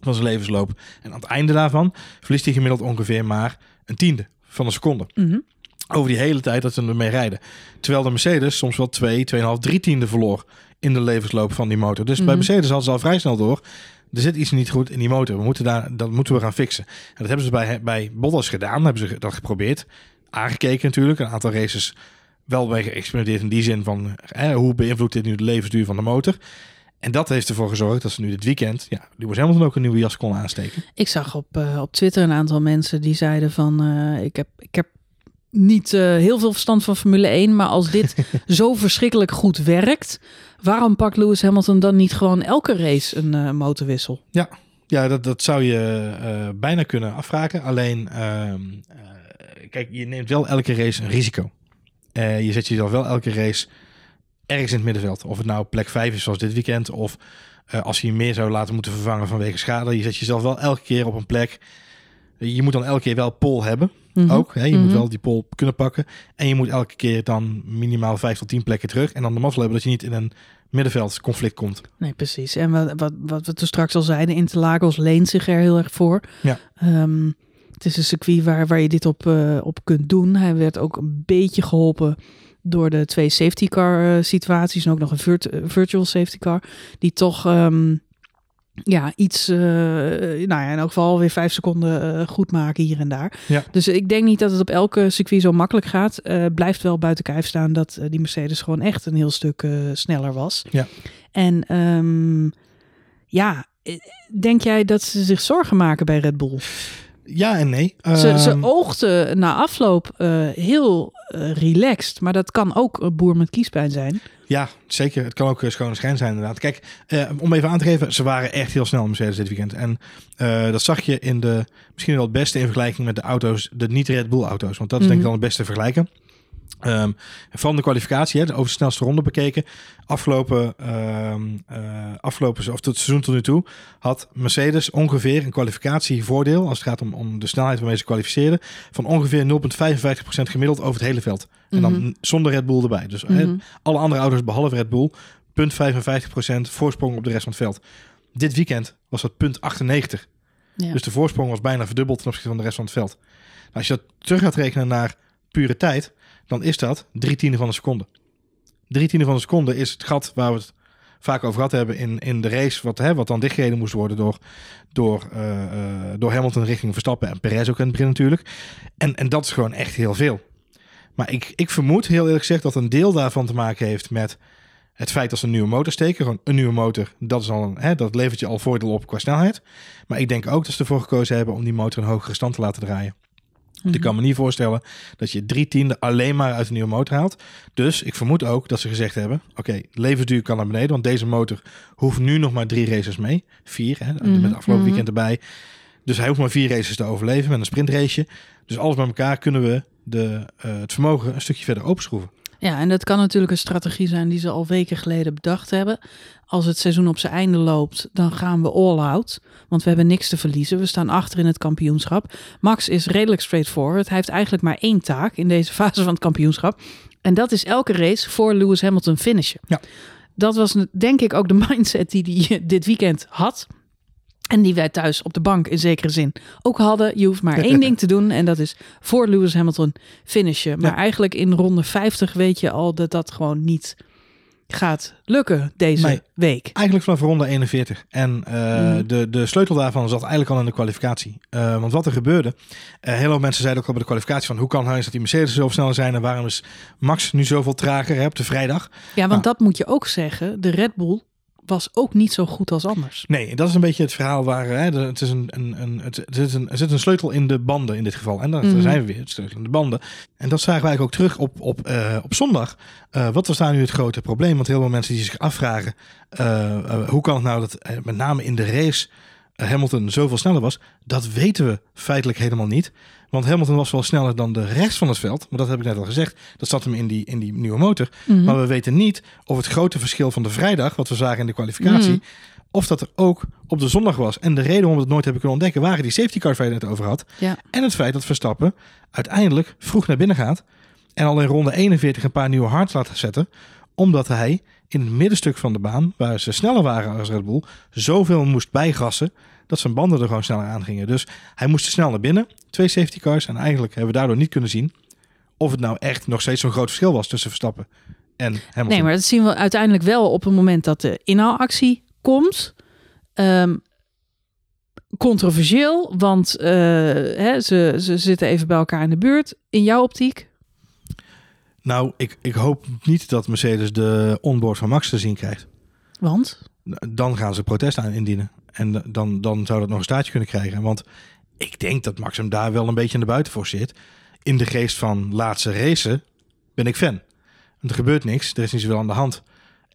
van zijn levensloop en aan het einde daarvan verliest hij gemiddeld ongeveer maar een tiende van een seconde. Mm -hmm. Over die hele tijd dat ze ermee rijden. Terwijl de Mercedes soms wel 2, 2,5, 3 tiende verloor in de levensloop van die motor. Dus mm -hmm. bij Mercedes hadden ze al vrij snel door er zit iets niet goed in die motor. We moeten daar, dat moeten we gaan fixen. En dat hebben ze bij, bij Bottas gedaan. hebben ze dat geprobeerd. Aangekeken natuurlijk. Een aantal races wel bij geëxperimenteerd in die zin van... Hè, hoe beïnvloedt dit nu de levensduur van de motor? En dat heeft ervoor gezorgd dat ze nu dit weekend... Ja, Lewis Hamilton ook een nieuwe jas kon aansteken. Ik zag op, uh, op Twitter een aantal mensen die zeiden van... Uh, ik, heb, ik heb niet uh, heel veel verstand van Formule 1, maar als dit (laughs) zo verschrikkelijk goed werkt, waarom pakt Lewis Hamilton dan niet gewoon elke race een uh, motorwissel? Ja, ja dat, dat zou je uh, bijna kunnen afvragen. Alleen, ehm, kijk, je neemt wel elke race een risico. je zet jezelf wel elke race ergens in het middenveld. Of het nou plek 5 is zoals dit weekend, of als je meer zou laten moeten vervangen vanwege schade. Je zet jezelf wel elke keer op een plek. Je moet dan elke keer wel pol hebben. Mm -hmm. Ook. Hè? Je mm -hmm. moet wel die pol kunnen pakken. En je moet elke keer dan minimaal vijf tot tien plekken terug. En dan de mazzel hebben dat je niet in een middenveldsconflict komt. Nee, precies. En wat, wat, wat we toen straks al zeiden, Interlagos leent zich er heel erg voor. Ja. Um, het is een circuit waar, waar je dit op, uh, op kunt doen. Hij werd ook een beetje geholpen door de twee safety car uh, situaties. En ook nog een virt virtual safety car. Die toch... Um, ja, iets, uh, nou ja, in elk geval weer vijf seconden uh, goed maken hier en daar. Ja. Dus ik denk niet dat het op elke circuit zo makkelijk gaat. Uh, blijft wel buiten kijf staan dat die Mercedes gewoon echt een heel stuk sneller was. Ja. En um, ja, denk jij dat ze zich zorgen maken bij Red Bull? Ja en nee. Ze, ze oogden na afloop heel relaxed, maar dat kan ook een boer met kiespijn zijn. Ja, zeker. Het kan ook schone schijn zijn inderdaad. Kijk, eh, om even aan te geven, ze waren echt heel snel Mercedes dit weekend. En dat zag je in de, misschien wel het beste in vergelijking met de auto's, de niet-Red Bull auto's. Want dat is mm -hmm. denk ik dan het beste vergelijken. Um, van de kwalificatie, hè, de over de snelste ronde bekeken. Afgelopen, um, uh, afgelopen of het seizoen tot nu toe had Mercedes ongeveer een kwalificatievoordeel als het gaat om, om de snelheid waarmee ze kwalificeerden van ongeveer 0,55% gemiddeld over het hele veld. En dan mm -hmm. zonder Red Bull erbij. Dus mm -hmm. hè, alle andere auto's behalve Red Bull, 0,55% voorsprong op de rest van het veld. Dit weekend was dat punt 98. Ja. Dus de voorsprong was bijna verdubbeld ten opzichte van de rest van het veld. Nou, als je dat terug gaat rekenen naar pure tijd, dan is dat drie tiende van een seconde. Drie tiende van een seconde is het gat waar we het vaak over gehad hebben in, in de race, wat, hè, wat dan dichtgereden moest worden door, door, uh, uh, door Hamilton richting Verstappen en Perez ook in het begin natuurlijk. En, en dat is gewoon echt heel veel. Maar ik, ik vermoed heel eerlijk gezegd dat een deel daarvan te maken heeft met het feit dat ze een nieuwe motor steken. Gewoon een nieuwe motor, dat, is al een, hè, dat levert je al voordeel op qua snelheid. Maar ik denk ook dat ze ervoor gekozen hebben om die motor een hogere stand te laten draaien. Ik Mhm. kan me niet voorstellen dat je drie tiende alleen maar uit een nieuwe motor haalt. Dus ik vermoed ook dat ze gezegd hebben: oké, levensduur kan naar beneden, want deze motor hoeft nu nog maar drie races mee. Vier, hè, Mhm, met afgelopen mhm. weekend erbij. Dus hij hoeft maar vier races te overleven met een sprintraceje. Dus alles bij elkaar kunnen we de, eh, het vermogen een stukje verder openschroeven. Ja, en dat kan natuurlijk een strategie zijn die ze al weken geleden bedacht hebben. Als het seizoen op zijn einde loopt, dan gaan we all out. Want we hebben niks te verliezen. We staan achter in het kampioenschap. Max is redelijk straightforward. Hij heeft eigenlijk maar één taak in deze (laughs) fase van het kampioenschap. En dat is elke race voor Lewis Hamilton finishen. Ja. Dat was denk ik ook de (laughs) mindset die hij dit weekend had. En die wij thuis op de bank in zekere zin ook hadden. Je hoeft maar (laughs) één ding te doen. En dat is voor Lewis Hamilton finishen. Maar Ja. eigenlijk in ronde 50 weet je al dat dat gewoon niet gaat lukken deze Nee. week. Eigenlijk vanaf ronde 41. En eh, Mhm. de, de sleutel daarvan zat eigenlijk al in de kwalificatie. Eh, want wat er gebeurde, eh heel veel mensen zeiden ook al bij de kwalificatie van hoe kan hij dat die Mercedes zoveel sneller zijn en waarom is Max nu zoveel trager hè, op de vrijdag? Ja, want Nou. dat moet je ook zeggen. De Red Bull was ook niet zo goed als anders. Nee, dat is een beetje het verhaal waar hè, het is een, een, een, het, is een, er zit een sleutel in de banden in dit geval. En daar, Mhm. zijn we weer, het sleutel in de banden. En dat zagen wij eigenlijk ook terug op, op, eh, op zondag. Eh, wat was daar nu het grote probleem? Want heel veel mensen die zich afvragen, eh, hoe kan het nou dat met name in de race Hamilton zoveel sneller was? Dat weten we feitelijk helemaal niet. Want Hamilton was wel sneller dan de rest van het veld. Maar dat heb ik net al gezegd. Dat zat hem in die, in die nieuwe motor. Mhm. Maar we weten niet of het grote verschil van de vrijdag, wat we zagen in de kwalificatie, Mhm. of dat er ook op de zondag was. En de reden waarom we het nooit hebben kunnen ontdekken, waren die safety cars waar je het over had. Ja. En het feit dat Verstappen uiteindelijk vroeg naar binnen gaat en al in ronde 41 een paar nieuwe hards laat zetten, omdat hij in het middenstuk van de baan, waar ze sneller waren als Red Bull, zoveel moest bijgassen dat zijn banden er gewoon sneller aan gingen. Dus hij moest snel naar binnen, twee safety cars, en eigenlijk hebben we daardoor niet kunnen zien of het nou echt nog steeds zo'n groot verschil was tussen Verstappen en Hamilton. Nee, maar dat zien we uiteindelijk wel op het moment dat de inhaalactie komt. Ehm, controversieel, want eh, hè, ze, ze zitten even bij elkaar in de buurt. In jouw optiek? Nou, ik, ik hoop niet dat Mercedes de onboard van Max te zien krijgt. Want? Dan gaan ze protest aan indienen. En dan, dan zou dat nog een staartje kunnen krijgen. Want ik denk dat Max hem daar wel een beetje aan de buiten voor zit. In de geest van laatste racen ben ik fan. Want er gebeurt niks, er is niet zoveel aan de hand.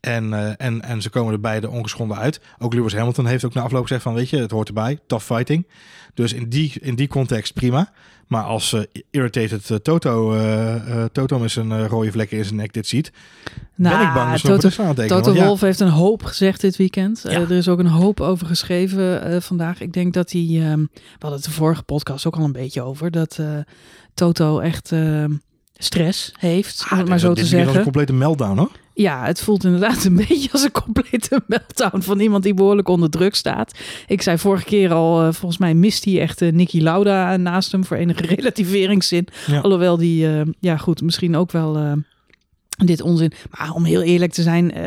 En, eh, en, en ze komen er beide ongeschonden uit. Ook Lewis Hamilton heeft ook na afloop gezegd van... weet je, het hoort erbij, tough fighting. Dus in die, in die context prima. Maar als eh, irritated eh, Toto, eh, eh, Toto met zijn rode vlekken in zijn nek dit ziet... ben ik bang dat ze Nou, Toto, protest aan het tekenen. Toto ja, Wolf heeft een hoop gezegd dit weekend. Eh, Ja. er is ook een hoop over geschreven eh, vandaag. Ik denk dat hij, ehm, we hadden het de vorige podcast ook al een beetje over, dat eh, Toto echt ehm, stress heeft, om ah, het maar zo dit te is weer als zeggen. een complete meltdown hoor. Ja, het voelt inderdaad een (laughs) beetje als een complete meltdown van iemand die behoorlijk onder druk staat. Ik zei vorige keer al, eh, volgens mij mist hij echt uh, Nicky Lauda naast hem voor enige (laughs) relativeringszin. Ja. Alhoewel die, uh, ja goed, misschien ook wel dit onzin. Maar om heel eerlijk te zijn, uh,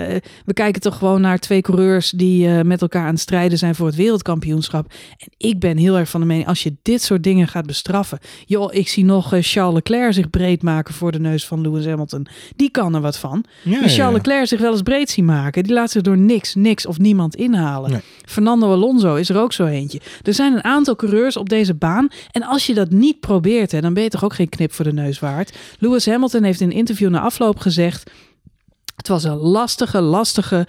we kijken toch gewoon naar twee coureurs die uh, met elkaar aan het strijden zijn voor het wereldkampioenschap. En ik ben heel erg van de mening, als je dit soort dingen gaat bestraffen. Joh, ik zie nog uh, Charles Leclerc zich breed maken voor de neus van Lewis Hamilton. Die kan er wat van. Ja, Dus Charles Leclerc zich wel eens breed zien maken. Die laat zich door niks, niks of niemand inhalen. Fernando Alonso is er ook zo eentje. Er zijn een aantal coureurs op deze baan. En als je dat niet probeert, hè, dan ben je toch ook geen knip voor de neus waard. Lewis Hamilton heeft in een interview na afloop gezegd... het was een lastige, lastige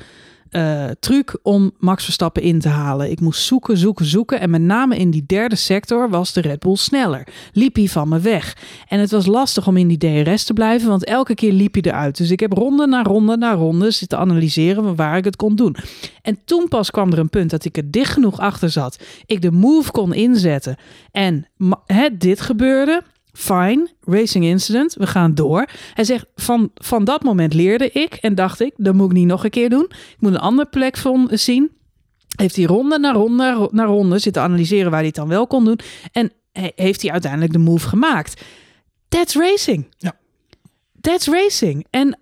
uh, truc om Max Verstappen in te halen. Ik moest zoeken, zoeken, zoeken. En met name in die derde sector was de Red Bull sneller. Liep hij van me weg. En het was lastig om in die DRS te blijven, want elke keer liep hij eruit. Dus ik heb ronde na ronde na ronde zitten analyseren waar ik het kon doen. En toen pas kwam er een punt dat ik er dicht genoeg achter zat. Ik de move kon inzetten. En hè, dit gebeurde. Fine, racing incident, we gaan door. Hij zegt, van, van dat moment leerde ik en dacht ik, dat moet ik niet nog een keer doen. Ik moet een andere plek van zien. Heeft hij ronde na ronde na ronde zitten analyseren waar hij het dan wel kon doen. En heeft hij uiteindelijk de move gemaakt. That's racing. Ja. That's racing. En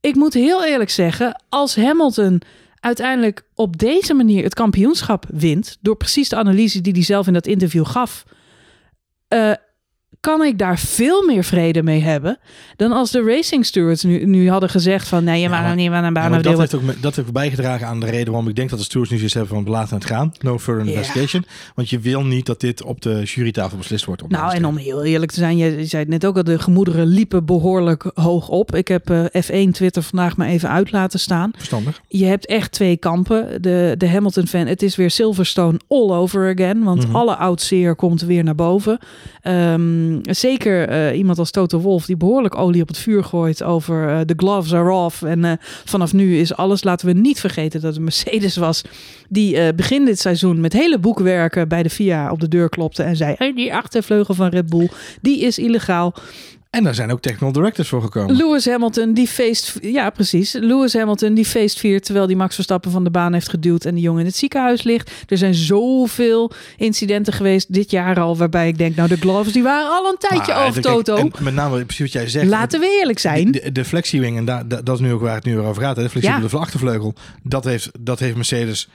ik moet heel eerlijk zeggen, als Hamilton uiteindelijk op deze manier het kampioenschap wint, door precies de analyse die hij zelf in dat interview gaf, uh, kan ik daar veel meer vrede mee hebben dan als de racing stewards nu, nu hadden gezegd van nee, je mag hem niet aan een baan dat, heeft ook, dat heeft bijgedragen aan de reden waarom ik denk dat de stewards nu zoiets hebben van we laten het gaan. No further investigation. Want je wil niet dat dit op de jurytafel beslist wordt. op Nou, en om heel eerlijk te zijn, je, zei het net ook al, de gemoederen liepen behoorlijk hoog op. Ik heb eh, F1 Twitter vandaag maar even uit laten staan. Verstandig. Je hebt echt twee kampen. De, de Hamilton-fan, het is weer Silverstone all over again. Want Mhm. alle oud-zeer komt weer naar boven. Ehm, zeker eh, iemand als Toto Wolf, die behoorlijk olie op het vuur gooit over eh, de gloves are off. En eh, vanaf nu is alles. Laten we niet vergeten dat het Mercedes was die begin dit seizoen met hele boekwerken bij de FIA op de deur klopte en zei: hey, die achtervleugel van Red Bull, die is illegaal. En daar zijn ook technical directors voor gekomen. Lewis Hamilton die feest, ja precies. Lewis Hamilton die feestviert terwijl die Max Verstappen van de baan heeft geduwd en de jongen in het ziekenhuis ligt. Er zijn zoveel incidenten geweest dit jaar al waarbij ik denk, nou de gloves die waren al een tijdje Maar, over Toto. en met name precies wat jij zegt. Laten we eerlijk zijn. De, de flexiewing, en da- dat is nu ook waar het nu over gaat. Hè, de flexibele achtervleugel, dat heeft, dat heeft Mercedes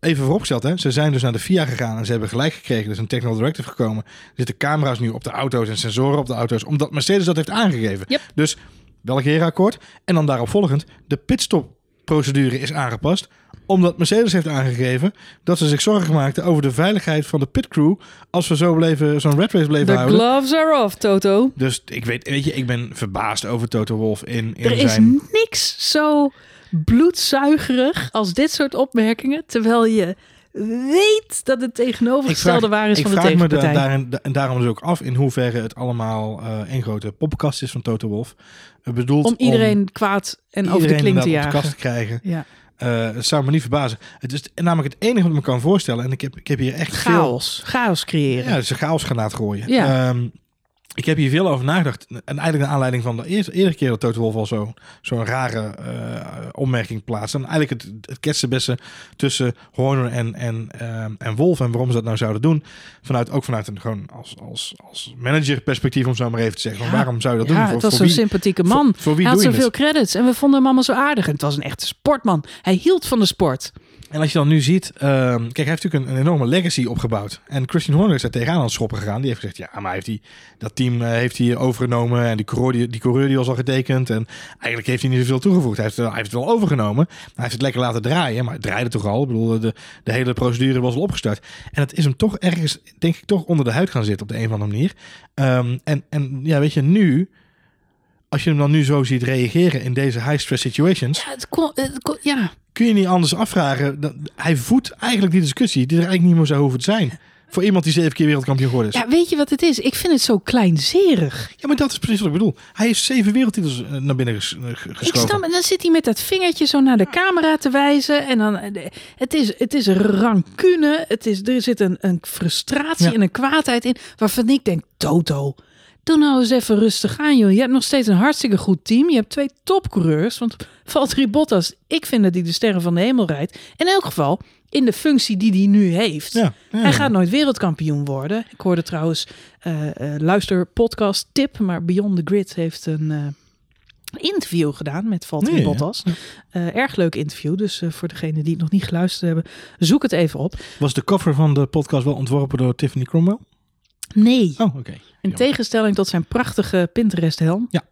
even vooropgesteld. Hè. Ze zijn dus naar de FIA gegaan en ze hebben gelijk gekregen. Er is een technical directive gekomen. Er zitten camera's nu op de auto's en sensoren op de auto's. Omdat Mercedes dat heeft aangegeven. Yep. Dus welk herenakkoord? En dan daarop volgend, de pitstopprocedure is aangepast omdat Mercedes heeft aangegeven dat ze zich zorgen maakten over de veiligheid van de pitcrew als we zo bleven, zo'n red race bleven The houden. gloves are off, Toto. Dus ik weet, weet je, ik ben verbaasd over Toto Wolf in, in Er is zijn... niks zo bloedzuigerig als dit soort opmerkingen, terwijl je weet dat het tegenovergestelde waar is ik van de vraag me tegenpartij. da- daarin, da- en daarom dus ook af in hoeverre het allemaal eh één grote poppenkast is van Toto Wolf. Het bedoeld om iedereen kwaad en over de kling te jagen. de kast te krijgen. Ja. Eh, het zou me niet verbazen. Het is namelijk het enige wat ik me kan voorstellen. En ik heb, ik heb hier echt veel... Chaos. Chaos creëren. Ja, is een chaosgranaat gooien. Ja. Ehm, ik heb hier veel over nagedacht. En eigenlijk naar aanleiding van de eerste, eerste keer dat Toto Wolf al zo- zo'n rare eh, opmerking plaatste. En eigenlijk het, het tussen Horner en, en, ehm, en Wolf. En waarom ze dat nou zouden doen. Vanuit, ook vanuit een gewoon als, als, als manager perspectief om zo maar even te zeggen. Ja. Waarom zou je dat ja, doen? het Voor, was voor zo'n sympathieke man. Voor, wie Hij had zoveel het? credits en we vonden hem allemaal zo aardig. En het was een echte sportman. Hij hield van de sport. En als je dan nu ziet, ehm, kijk, hij heeft natuurlijk een, enorme legacy opgebouwd. En Christian Horner is daar tegenaan aan het schoppen gegaan. Die heeft gezegd, ja, maar heeft hij, dat team eh, heeft hij overgenomen en die coureur, die, die was al getekend. En eigenlijk heeft hij niet zoveel toegevoegd. Hij heeft, het wel- overgenomen. Hij heeft het lekker laten draaien, maar het draaide toch al. Ik bedoel, de, de hele procedure was al opgestart. En het is hem toch ergens, denk ik, toch onder de huid gaan zitten op de een of andere manier. Ehm, en, en ja, weet je, nu, als je hem dan nu zo ziet reageren in deze high-stress situations Ja, het kon, het kon- ja. kun je niet anders afvragen. Dat, hij voedt eigenlijk die discussie die er eigenlijk niet meer zou hoeven te zijn. Voor iemand die zeven keer wereldkampioen geworden is. Ja, ja, weet je wat het is? Ik vind het zo kleinzerig. maar dat is precies wat ik bedoel. Hij heeft zeven wereldtitels eh, naar binnen ges- eh, Ik snap, en dan zit hij met dat vingertje zo naar de camera te wijzen. En dan, eh, het is, het is rancune. Het is, er zit een, een frustratie Ja. en een kwaadheid in. Waarvan ik denk, Toto, doe nou eens even rustig aan, joh. Je hebt nog steeds een hartstikke goed team. Je hebt twee topcoureurs. Want (laughs) Valtteri Bottas, ik vind dat hij de sterren van de hemel rijdt. In elk geval, in de functie die hij nu heeft. Ja, ja, Hij gaat nooit wereldkampioen worden. Ik hoorde trouwens, eh, eh, luister podcast tip, maar Beyond the Grid heeft een eh, interview gedaan met Valtteri ja. Bottas. Erg leuk interview, dus voor degenen die het nog niet geluisterd hebben, zoek het even op. Was de cover van de podcast wel ontworpen door Tiffany Cromwell? Nee, Oh, oké. in tegenstelling tot zijn prachtige Pinterest helm. Ja.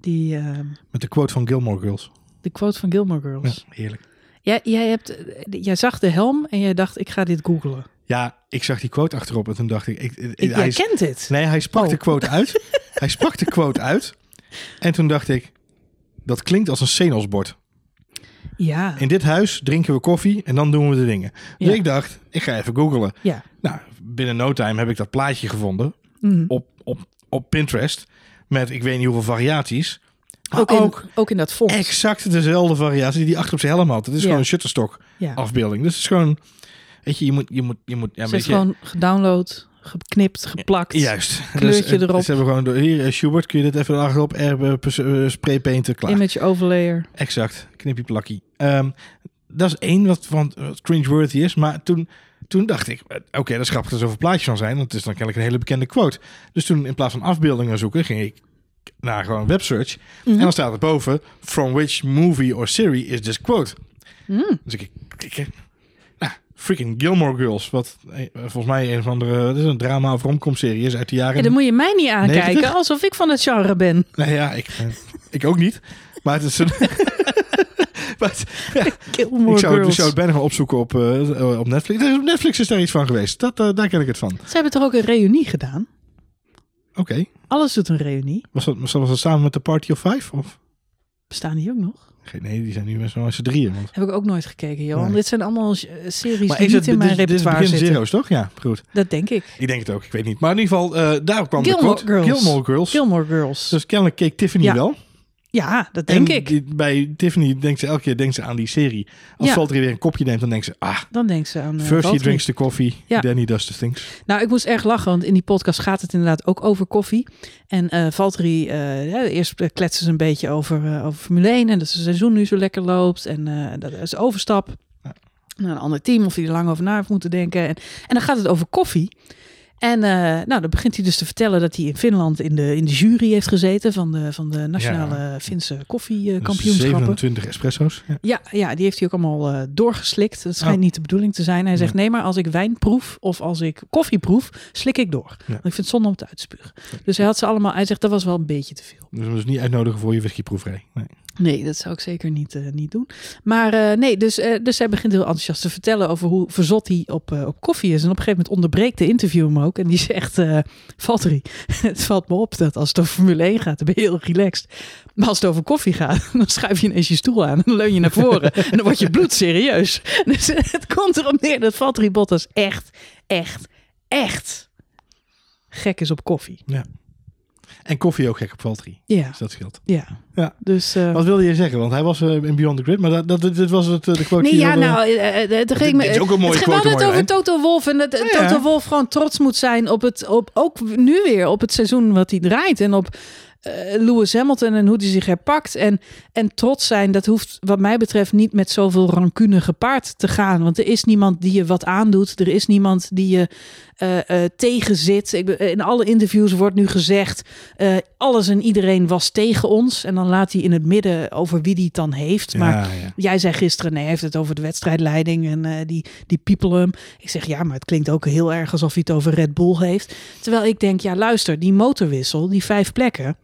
Die, eh, Met de quote van Gilmore Girls. de quote van Gilmore Ja, Girls. heerlijk. Jij, jij, hebt, jij zag de helm en jij dacht, ik ga dit googlen. Ja, ik zag die quote achterop en toen dacht ik... ik, hij kent het. nee, hij sprak Oh. de quote uit. (laughs) hij sprak de quote uit. En toen dacht ik... Dat klinkt als een Senos-bord. Ja, In dit huis drinken we koffie en dan doen we de dingen. Dus Ja. ik dacht, ik ga even googlen. ja. Nou, binnen no time heb ik dat plaatje gevonden Mhm. op, op, op Pinterest. Met ik weet niet hoeveel variaties. Maar Ook, in, ook in dat font. exact dezelfde variatie die achter op zijn helm had. Het is Ja. gewoon een shutterstock ja. afbeelding. Dus het is gewoon, weet je, je moet, je moet, je moet, ja, weet is gewoon gedownload, geknipt, geplakt. juist. kleurtje dus, erop. Ze hebben gewoon, door, hier, eh, Schubert, kun je dit even achterop, er, uh, spraypainten, klaar. Image overlayer. Exact, knipje plakkie. Ehm, dat is één wat, van, wat cringeworthy is. Maar toen, toen dacht ik, eh, oké, dat is grappig dat er zoveel plaatjes van zijn. Want het is dan kennelijk een hele bekende quote. Dus toen in plaats van afbeeldingen zoeken, ging ik naar gewoon websearch. Mhm. En dan staat er boven, from which movie or series is this quote? Mm. Dus ik, ik, ik- nou, freaking Gilmore Girls. Wat eh, volgens mij een van de... Is een drama of romcom serie is uit de jaren... Ja, dan moet je mij niet aankijken 90? alsof ik van het genre ben. Nee, ja, ik, eh, ik ook niet. Maar het is een... (laughs) (laughs) Gilmore ik, zou, ik zou het bijna gaan opzoeken op, eh, op Netflix. Op Netflix is daar iets van geweest. Dat, eh, daar ken ik het van. Ze hebben toch ook een reunie gedaan? Oké. Alles doet een reunie. Was, dat, was dat samen met de Party of Five? Of? Bestaan die ook nog? Geen, nee, die zijn nu met z'n drieën. Want... Heb ik ook nooit gekeken. Nee. Dit zijn allemaal eh, series Maar die niet het, in mijn dit, dit is repertoire begin zitten. zero's, toch? Ja, goed. Dat denk ik. Ik denk het ook. Ik weet niet. Maar in ieder geval, eh, daar kwam Gilmore de quote. Girls. Gilmore Girls. Gilmore Girls. Dus kennelijk keek Tiffany Ja, wel. Ja, dat denk En ik. bij Tiffany denkt ze elke keer denkt ze aan die serie. Als Ja. Valtteri weer een kopje neemt, dan denkt ze... Ah, Dan denkt ze aan eh, first he drinks the coffee, Ja. then he does the things. Nou, ik moest erg lachen, want in die podcast gaat het inderdaad ook over koffie. En eh Valtteri, eh, ja, eerst kletsen ze een beetje over, over Formule 1 en dat het seizoen nu zo lekker loopt. En dat is overstap naar een ander team of hij er lang over na heeft moeten denken. En, en dan gaat het over koffie. En eh, nou, dan begint hij dus te vertellen dat hij in Finland in de, in de jury heeft gezeten van de, van de nationale Finse koffiekampioenschappen. 27 espresso's. Ja. Ja, ja, die heeft hij ook allemaal eh, doorgeslikt. Dat schijnt Oh. niet de bedoeling te zijn. Hij zegt, nee, maar als ik wijn proef of als ik koffie proef, slik ik door. Want ik vind het zonde om te uitspugen. Dus hij had ze allemaal, hij zegt, dat was wel een beetje te veel. Dus we dus niet uitnodigen voor je whiskyproeverij. Nee. Nee, dat zou ik zeker niet, eh, niet doen. Maar eh, nee, dus, dus hij begint heel enthousiast te vertellen over hoe verzot hij op, op koffie is. En op een gegeven moment onderbreekt de interview hem ook. En die zegt, eh Valtteri, (laughs) het valt me op dat als het over Formule 1 gaat, dan ben je heel relaxed. Maar als het over koffie gaat, (laughs) dan schuif je ineens je stoel aan en dan leun je naar voren. (laughs) en dan word je bloedserieus. Dus het komt erop neer dat Valtteri Bottas echt, echt, echt gek is op koffie. En koffie ook gek op Valtteri. Ja, Dus dat scheelt. ja. Ja. Dus... eh, Wat wilde je zeggen? Want hij was eh, in Beyond the Grid, maar dat, dat, dit was het, eh, de quote Nee, die ja, wilde- nou, het ging me. dit is ook een mooie het quote, We hadden het over Toto Wolf en dat Ja, ja. Toto Wolf gewoon trots moet zijn op het, op ook nu weer op het seizoen wat hij draait en op eh, Lewis Hamilton en hoe hij zich herpakt en en trots zijn. Dat hoeft wat mij betreft niet met zoveel rancune gepaard te gaan, want er is niemand die je wat aandoet, er is niemand die je tegen zit. Ik, ben- in alle interviews wordt nu gezegd, eh, alles en iedereen was tegen ons. En dan laat hij in het midden over wie die het dan heeft. Maar Ja, ja. Jij zei gisteren, nee, hij heeft het over de wedstrijdleiding en eh, die, die people hem. Ik zeg, ja, maar het klinkt ook heel erg alsof hij het over Red Bull heeft. Terwijl ik denk, ja, luister, die motorwissel, die vijf plekken.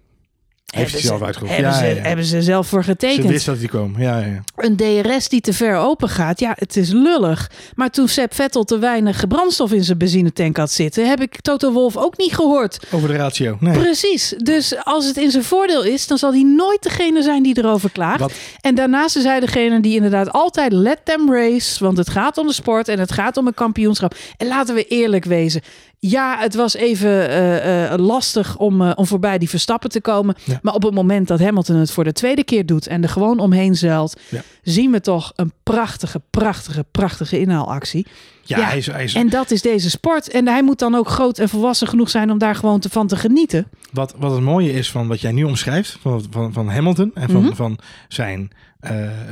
Heeft hebben hij zelf ze- uitgevoerd. Hebben, Ja, ze, ja, ja. hebben ze zelf voor Ze getekend. wist dat die kwam. Ja, ja, ja. Een DRS die te ver open gaat, ja, het is lullig. Maar toen Sepp Vettel te weinig brandstof in zijn benzinetank had zitten, heb ik Toto Wolf ook niet gehoord. Over de ratio. Nee. Precies. Dus als het in zijn voordeel is, dan zal hij nooit degene zijn die erover klaagt. Wat, En daarnaast is hij degene die inderdaad altijd let them race. Want het gaat om de sport en het gaat om een kampioenschap. En laten we eerlijk wezen. Ja, het was even eh, eh, lastig om, eh, om voorbij die Verstappen te komen. Ja. Maar op het moment dat Hamilton het voor de tweede keer doet en er gewoon omheen zeilt, Ja. zien we toch een prachtige, prachtige, prachtige inhaalactie. ja, Ja, hij is, hij is, En dat is deze sport. En hij moet dan ook groot en volwassen genoeg zijn om daar gewoon te, van te genieten. wat, wat het mooie is van wat jij nu omschrijft, van, van, van Hamilton en van, Mhm. van zijn,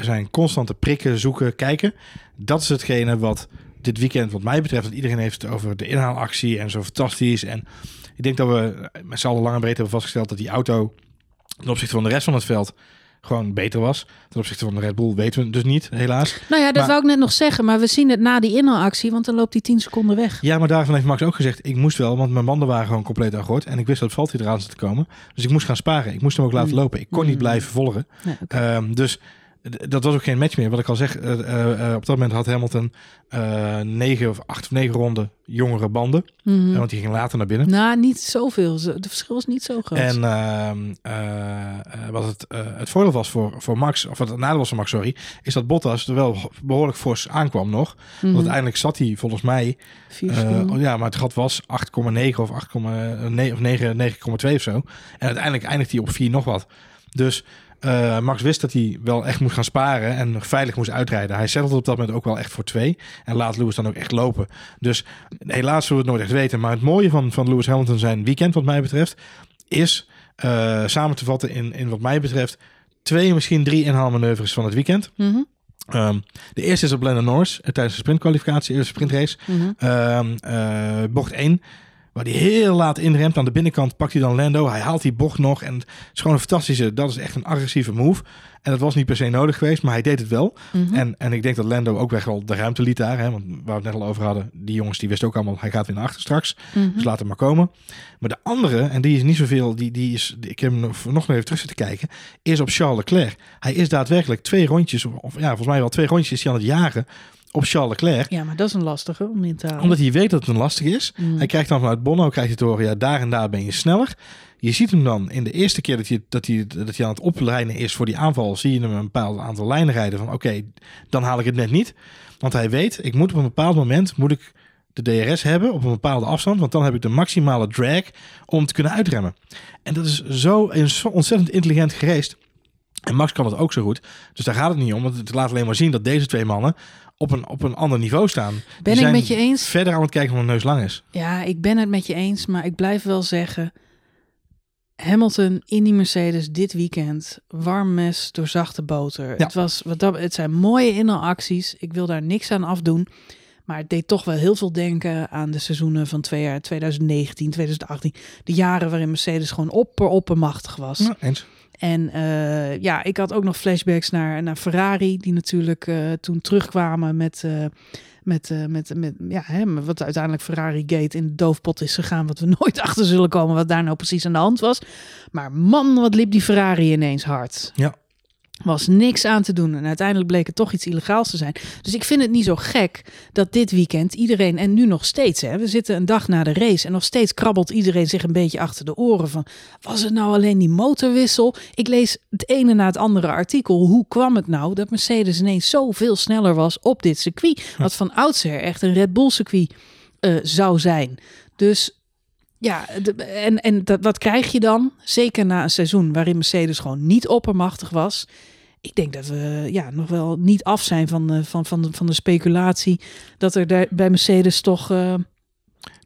zijn constante prikken, zoeken, kijken. Dat is hetgene wat dit weekend, wat mij betreft, dat iedereen heeft het over de inhaalactie en zo fantastisch. En ik denk dat we met z'n allen lang en breed hebben vastgesteld dat die auto ten opzichte van de rest van het veld gewoon beter was. Ten opzichte van de Red Bull weten we het dus niet, helaas. Nou ja, dat Maar- wou ik net nog zeggen. Maar we zien het na die inhaalactie, want dan loopt hij 10 seconden weg. Ja, maar daarvan heeft Max ook gezegd, ik moest wel, want mijn banden waren gewoon compleet agort. En ik wist dat Valtteri eraan zat te komen. Dus ik moest gaan sparen. Ik moest hem ook laten Mm. lopen. Ik kon niet Mm. blijven volgen. Oké. Ehm, dus dat was ook geen match meer. Wat ik al zeg, eh, eh, eh, op dat moment had Hamilton eh, negen of acht of negen ronden jongere banden. Mhm. Want die ging later naar binnen. Nou, niet zoveel. De verschil is niet zo groot. En ehm, eh, eh, wat het, het voordeel was voor, voor Max, of wat het nadeel was voor Max, sorry, is dat Bottas er wel behoorlijk fors aankwam nog. Mhm. Want uiteindelijk zat hij volgens mij seconden. ja, maar het gat was 8,9 of 8,9 of 9 9,2 of zo. En uiteindelijk eindigt hij op 4 nog wat. Dus eh, Max wist dat hij wel echt moest gaan sparen en veilig moest uitrijden. Hij settelde op dat moment ook wel echt voor 2 en laat Lewis dan ook echt lopen. Dus helaas zullen we het nooit echt weten. Maar het mooie van, van Lewis Hamilton zijn weekend wat mij betreft is eh, samen te vatten in, in wat mij betreft twee, misschien drie inhaalmanoeuvres van het weekend. Mhm, Ehm, de eerste is op Lennon Norris eh, tijdens de sprintkwalificatie, de sprintrace. mhm. Ehm, eh, bocht 1 Waar hij heel laat inremt. Aan de binnenkant pakt hij dan Lando. Hij haalt die bocht nog. En het is gewoon een fantastische... Dat is echt een agressieve move. En dat was niet per se nodig geweest, maar hij deed het wel. Mhm. En, en ik denk dat Lando ook weg wel de ruimte liet daar. Hè, want waar we het net al over hadden, die jongens die wisten ook allemaal, hij gaat weer naar achter straks. Mhm. Dus laat hem maar komen. Maar de andere, en die is niet zoveel, die, die is, ik heb hem nog, nog even terug zitten kijken, is op Charles Leclerc. Hij is daadwerkelijk twee rondjes, of ja, volgens mij wel twee rondjes is hij aan het jagen op Charles Leclerc. Ja, maar dat is een lastige om in te halen. Omdat hij weet dat het een lastig is. Mm. Hij krijgt dan vanuit Bono, krijgt hij te horen, ja, daar en daar ben je sneller. Je ziet hem dan in de eerste keer dat hij, dat hij, dat hij aan het oplijnen is voor die aanval, zie je hem een bepaald aantal lijnen rijden van oké, dan haal ik het net niet. Want hij weet, ik moet op een bepaald moment, moet ik de DRS hebben op een bepaalde afstand, want dan heb ik de maximale drag om te kunnen uitremmen. En dat is zo, ontzettend intelligent gereest. En Max kan het ook zo goed. Dus daar gaat het niet om. Want het laat alleen maar zien dat deze twee mannen op een, op een ander niveau staan. Ben ik met je eens? Verder aan het kijken van een neus lang is. Ja, ik ben het met je eens, maar ik blijf wel zeggen... Hamilton in die Mercedes dit weekend, warm mes door zachte boter. Ja. Het, was, wat dat, het zijn mooie inhaalacties. Ik wil daar niks aan afdoen. Maar het deed toch wel heel veel denken aan de seizoenen van twee jaar, 2019, 2018. De jaren waarin Mercedes gewoon opper, oppermachtig was. Ja, eens. En eh, ja, ik had ook nog flashbacks naar, naar Ferrari, die natuurlijk eh, toen terugkwamen met, eh, met, met, met ja, hè, wat uiteindelijk Ferrari Gate in de doofpot is gegaan, wat we (laughs) nooit achter zullen komen, wat daar nou precies aan de hand was. Maar man, wat liep die Ferrari ineens hard. Ja. Was niks aan te doen. En uiteindelijk bleek het toch iets illegaals te zijn. Dus ik vind het niet zo gek dat dit weekend iedereen, en nu nog steeds, hè, we zitten een dag na de race en nog steeds krabbelt iedereen zich een beetje achter de oren van, was het nou alleen die motorwissel? Ik lees het ene na het andere artikel. Hoe kwam het nou dat Mercedes ineens zoveel sneller was op dit circuit? Wat van oudsher echt een Red Bull circuit eh, zou zijn. Dus ja, de- en, en dat, wat krijg je dan? Zeker na een seizoen waarin Mercedes gewoon niet oppermachtig was. Ik denk dat we ja, nog wel niet af zijn van de, van, van de, van de speculatie dat er daar bij Mercedes toch. eh,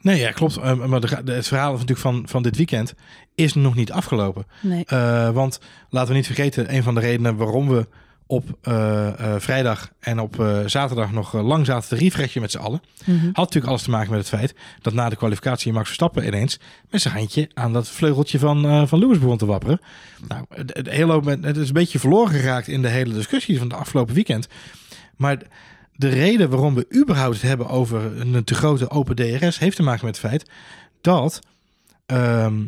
Nee, ja, klopt. Eh, maar de, het verhaal natuurlijk van, van dit weekend is nog niet afgelopen. nee. Eh, want laten we niet vergeten, een van de redenen waarom we op eh, eh, vrijdag en op eh, zaterdag nog lang zaten te refreshen met z'n allen, Mhm. had natuurlijk alles te maken met het feit dat na de kwalificatie Max Verstappen ineens met zijn handje aan dat vleugeltje van, van Lewis begon te wapperen. Nou, het, het, hele, moment- het is een beetje verloren geraakt in de hele discussie van het afgelopen weekend. Maar de reden waarom we überhaupt het hebben over een te grote open DRS heeft te maken met het feit dat ehm,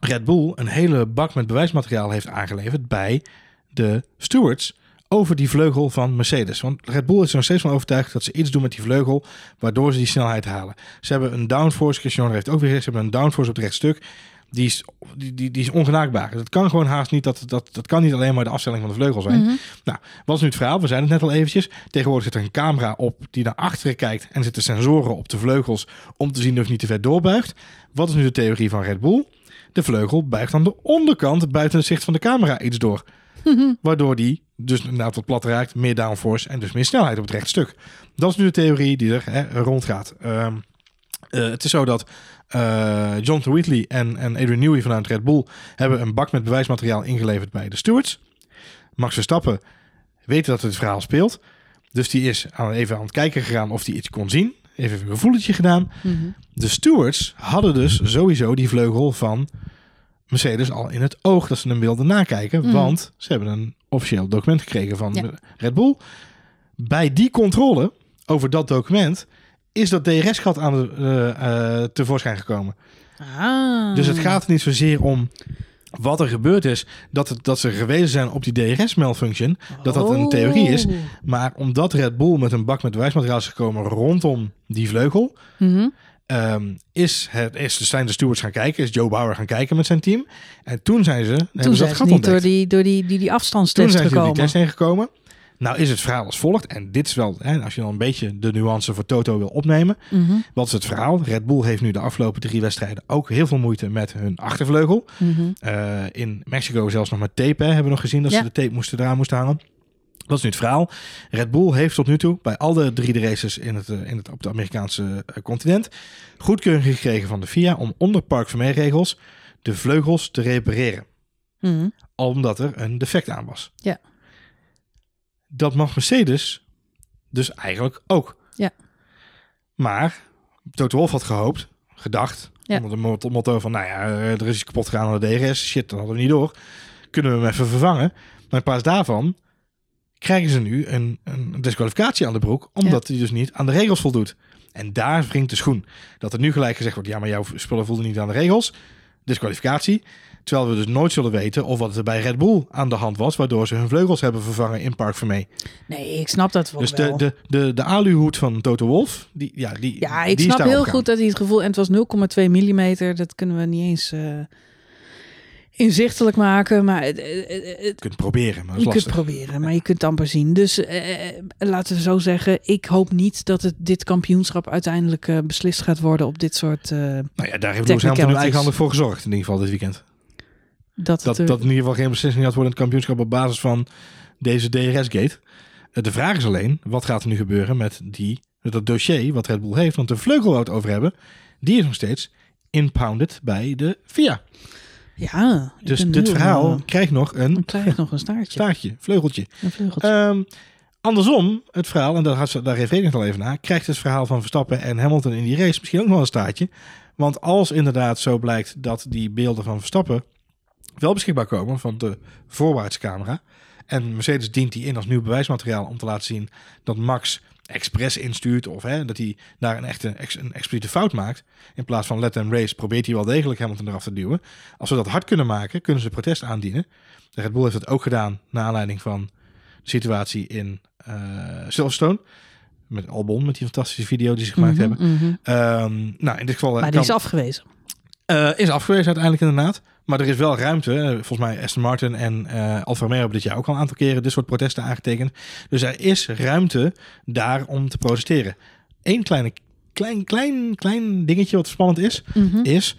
Red Bull een hele bak met bewijsmateriaal heeft aangeleverd bij de stewards over die vleugel van Mercedes. Want Red Bull is er nog steeds van overtuigd dat ze iets doen met die vleugel, waardoor ze die snelheid halen. Ze hebben een downforce, Christian heeft ook weer gezegd, ze hebben een downforce op het rechtstuk. Die is, die, die, die is ongenaakbaar. Dat kan gewoon haast niet. Dat, dat, dat kan niet alleen maar de afstelling van de vleugel zijn. Mhm. Nou, wat is nu het verhaal? We zeiden het net al eventjes. Tegenwoordig zit er een camera op die naar achteren kijkt. En zitten sensoren op de vleugels om te zien of je niet te ver doorbuigt. Wat is nu de theorie van Red Bull? De vleugel buigt aan de onderkant buiten het zicht van de camera iets door. (laughs) Waardoor die dus inderdaad wat plat raakt, meer downforce en dus meer snelheid op het rechtstuk. Dat is nu de theorie die er hè, rondgaat. Ehm, eh, het is zo dat eh John Wheatley en, en Adrian Newey vanuit Red Bull hebben een bak met bewijsmateriaal ingeleverd bij de stewards. Max Verstappen weet dat het verhaal speelt. Dus die is aan, even aan het kijken gegaan of hij iets kon zien. Even een gevoeletje gedaan. Mhm. De stewards hadden dus sowieso die vleugel van Mercedes al in het oog dat ze hem wilden nakijken. Mhm. Want ze hebben een officieel document gekregen van Ja. Red Bull. Bij die controle over dat document is dat DRS-gat aan de, eh, tevoorschijn gekomen. Ah. Dus het gaat niet zozeer om wat er gebeurd is, dat, het, dat ze gewezen zijn op die DRS-malfunction, dat dat een theorie is. Oh. Maar omdat Red Bull met een bak met bewijsmateriaal is gekomen rondom die vleugel, Mhm. Ehm, is het, is, zijn de stewards gaan kijken, is Joe Bauer gaan kijken met zijn team. En toen zijn ze, hebben Toen ze dat zijn ze gat niet ontdekt. door die, door die, die, die Toen afstandstest ze door gekomen. die test heen gekomen. Nou is het verhaal als volgt. En dit is wel, hè, als je dan een beetje de nuance voor Toto wil opnemen. Mhm. Wat is het verhaal? Red Bull heeft nu de afgelopen drie wedstrijden ook heel veel moeite met hun achtervleugel. Mhm. Eh, in Mexico zelfs nog met tape hè, hebben we nog gezien dat Ja. ze de tape moesten eraan moesten hangen. Dat is nu het verhaal. Red Bull heeft tot nu toe bij al de drie de races in het, eh, in het, op het Amerikaanse eh, continent goedkeuring gekregen van de FIA om onder Park regels de vleugels te repareren. Mhm. Omdat er een defect aan was. Ja. Dat mag Mercedes dus eigenlijk ook. Ja. Maar Toto Wolff had gehoopt, gedacht, Ja. Onder de mot- motto van, nou ja, eh, er is iets kapot gegaan aan de DRS. Shit, dat hadden we niet door. Kunnen we hem even vervangen? Maar in plaats daarvan krijgen ze nu een, een disqualificatie aan de broek. Omdat hij dus niet aan de regels voldoet. En daar wringt de schoen. Dat er nu gelijk gezegd wordt, ja, maar jouw spullen voldoen niet aan de regels. Disqualificatie. Terwijl we dus nooit zullen weten of wat er bij Red Bull aan de hand was. Waardoor ze hun vleugels hebben vervangen in Park Vermee. Nee, ik snap dat wel. Dus de, de, de, de aluhoed van Toto Wolf, die, ja, die, ja, ik die snap heel goed dat hij het gevoel... En het was 0,2 millimeter. Dat kunnen we niet eens eh, inzichtelijk maken. Maar Je kunt proberen, maar je is kunt lastig. proberen, maar je kunt het amper zien. Dus eh, eh, laten we zo zeggen, ik hoop niet dat het, dit kampioenschap uiteindelijk eh, beslist gaat worden op dit soort... Nou ja, daar heeft Hamilton nu eigenhandig voor gezorgd in ieder geval dit weekend. dat Dat, in ieder geval geen beslissing gaat worden in het kampioenschap op basis van deze DRS-gate. De vraag is alleen, wat gaat er nu gebeuren met die, met dat dossier wat Red Bull heeft? Want de vleugel waar we het over hebben, die is nog steeds impounded bij de FIA. Ja, Dus dit verhaal eh, krijgt nog een dan krijg je nog een staartje. staartje, vleugeltje. Een vleugeltje. Ehm, andersom, het verhaal, en daar, had daar heeft Reding al even naar, krijgt het verhaal van Verstappen en Hamilton in die race misschien ook nog een staartje. Want als inderdaad zo blijkt dat die beelden van Verstappen wel beschikbaar komen van de voorwaartscamera. En Mercedes dient die in als nieuw bewijsmateriaal om te laten zien dat Max expres instuurt of hè, dat hij daar een echte ex, een expliciete fout maakt. In plaats van let them race probeert hij wel degelijk Hamilton eraf te duwen. Als we dat hard kunnen maken, kunnen ze protest aandienen. De Red Bull heeft dat ook gedaan naar aanleiding van de situatie in eh, Silverstone. Met Albon, met die fantastische video die ze gemaakt Mhm, hebben. mhm. Ehm, nou, in dit geval eh, Maar die kan- is afgewezen. Eh, is afgewezen uiteindelijk inderdaad. Maar er is wel ruimte. Eh, Volgens mij Aston Martin en eh Alfa Romeo hebben dit jaar ook al een aantal keren dit soort protesten aangetekend. Dus er is ruimte daar om te protesteren. Eén kleine, klein, klein, klein dingetje wat spannend is, Mhm. is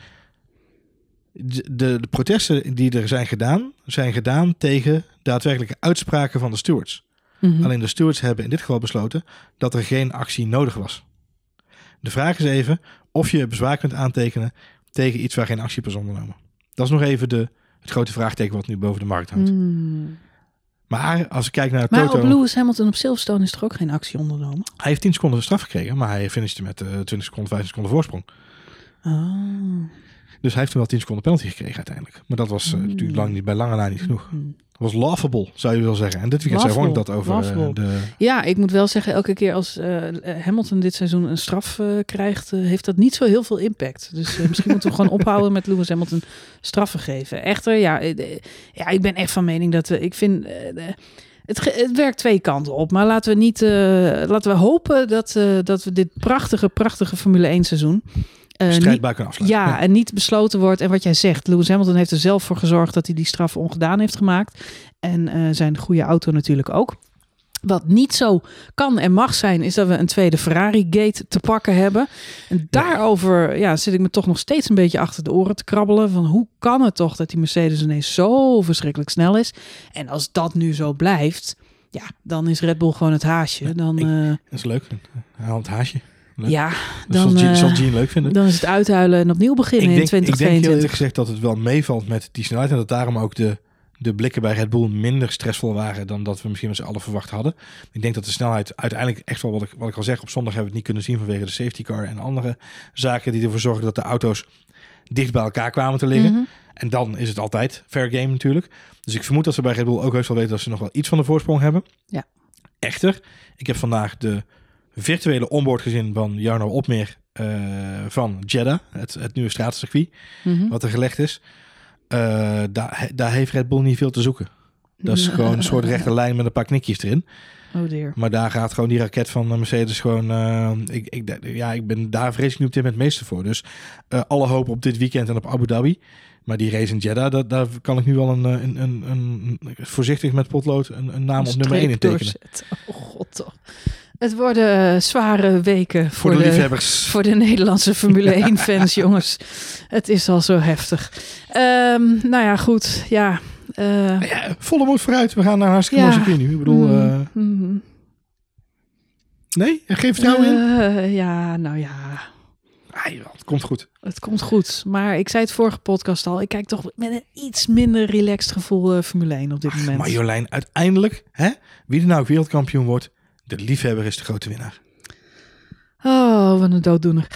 de, de, de protesten die er zijn gedaan, zijn gedaan tegen daadwerkelijke uitspraken van de stewards. Mhm. Alleen de stewards hebben in dit geval besloten dat er geen actie nodig was. De vraag is even of je bezwaar kunt aantekenen tegen iets waar geen actie op is ondernomen. Dat is nog even de, het grote vraagteken wat nu boven de markt hangt. Mm. Maar als ik kijk naar Maar Toto, op Lewis Hamilton op Silverstone is er ook geen actie ondernomen. hij heeft 10 seconden straf gekregen, maar hij finishte met eh 20 seconden, 15 seconden voorsprong. Oh. Dus hij heeft toen wel 10 seconden penalty gekregen uiteindelijk. Maar dat was eh, Mm. natuurlijk lang niet, bij lange na niet genoeg. Mm. Was laughable, zou je wel zeggen. En dit weekend zei Ron Laughable, dat over eh, laughable. de... Ja, ik moet wel zeggen, elke keer als eh, Hamilton dit seizoen een straf eh, krijgt, heeft dat niet zo heel veel impact. Dus misschien moeten we gewoon (laughs) ophouden met Lewis Hamilton straffen geven. Echter, ja, ja ik ben echt van mening dat we, ik vind, het, het werkt twee kanten op. Maar laten we niet, laten we hopen dat, dat we dit prachtige, prachtige Formule 1 seizoen eh, kunnen afsluiten. ja, en niet besloten wordt. En wat jij zegt, Lewis Hamilton heeft er zelf voor gezorgd dat hij die straf ongedaan heeft gemaakt. En eh, zijn goede auto natuurlijk ook. Wat niet zo kan en mag zijn, is dat we een tweede Ferrari-gate te pakken hebben. En daarover ja, zit ik me toch nog steeds een beetje achter de oren te krabbelen. Van hoe kan het toch dat die Mercedes ineens zo verschrikkelijk snel is? En als dat nu zo blijft, ja, dan is Red Bull gewoon het haasje. Dan, eh, Dat is leuk. Hij haalt het haasje. Leuk. ja, dan, zal, Jean, eh, zal Jean leuk vinden. dan is het uithuilen en opnieuw beginnen ik, denk, in ik denk heel 2022. eerlijk gezegd dat het wel meevalt met die snelheid. En dat daarom ook de, de blikken bij Red Bull minder stressvol waren dan dat we misschien met z'n allen verwacht hadden. Ik denk dat de snelheid uiteindelijk echt wel, wat ik, wat ik al zeg, op zondag hebben we het niet kunnen zien vanwege de safety car en andere zaken die ervoor zorgen dat de auto's dicht bij elkaar kwamen te liggen. Mhm. En dan is het altijd fair game natuurlijk. Dus ik vermoed dat ze bij Red Bull ook heus wel weten dat ze nog wel iets van de voorsprong hebben. Ja. Echter, ik heb vandaag de virtuele onboard gezien van Jarno Opmeer eh, van Jeddah, het, het nieuwe stratencircuit, Mhm. wat er gelegd is. Eh, daar, daar heeft Red Bull niet veel te zoeken. Dat is gewoon een soort (laughs) rechte lijn met een paar knikjes erin. Oh dear. Maar daar gaat gewoon die raket van Mercedes gewoon... eh, ik, ik, ja, ik ben daar vrees ik nu op dit moment het meeste voor. Dus alle hoop op dit weekend en op Abu Dhabi. Maar die race in Jeddah, dat, daar kan ik nu wel een, een, een, een, voorzichtig met potlood een, een naam op nummer 1 in tekenen. Oh god toch. Het worden eh, zware weken voor, Voor de, liefhebbers. voor de Nederlandse Formule (laughs) 1 fans, jongens. Het is al zo heftig. Ehm, nou ja, goed. Ja. eh, Ja, volle moed vooruit. We gaan naar hartstikke Ja. mooi nu. Ik bedoel, mm, eh, mm. nee, geen vertrouwen in. Ja, nou ja. Ah, joh, het komt goed. Het komt goed. Maar ik zei het vorige podcast al. Ik kijk toch met een iets minder relaxed gevoel Formule 1 op dit Ach, moment. maar Jolijn, uiteindelijk, hè, wie er nou wereldkampioen wordt, de liefhebber is de grote winnaar. Oh, wat een dooddoener.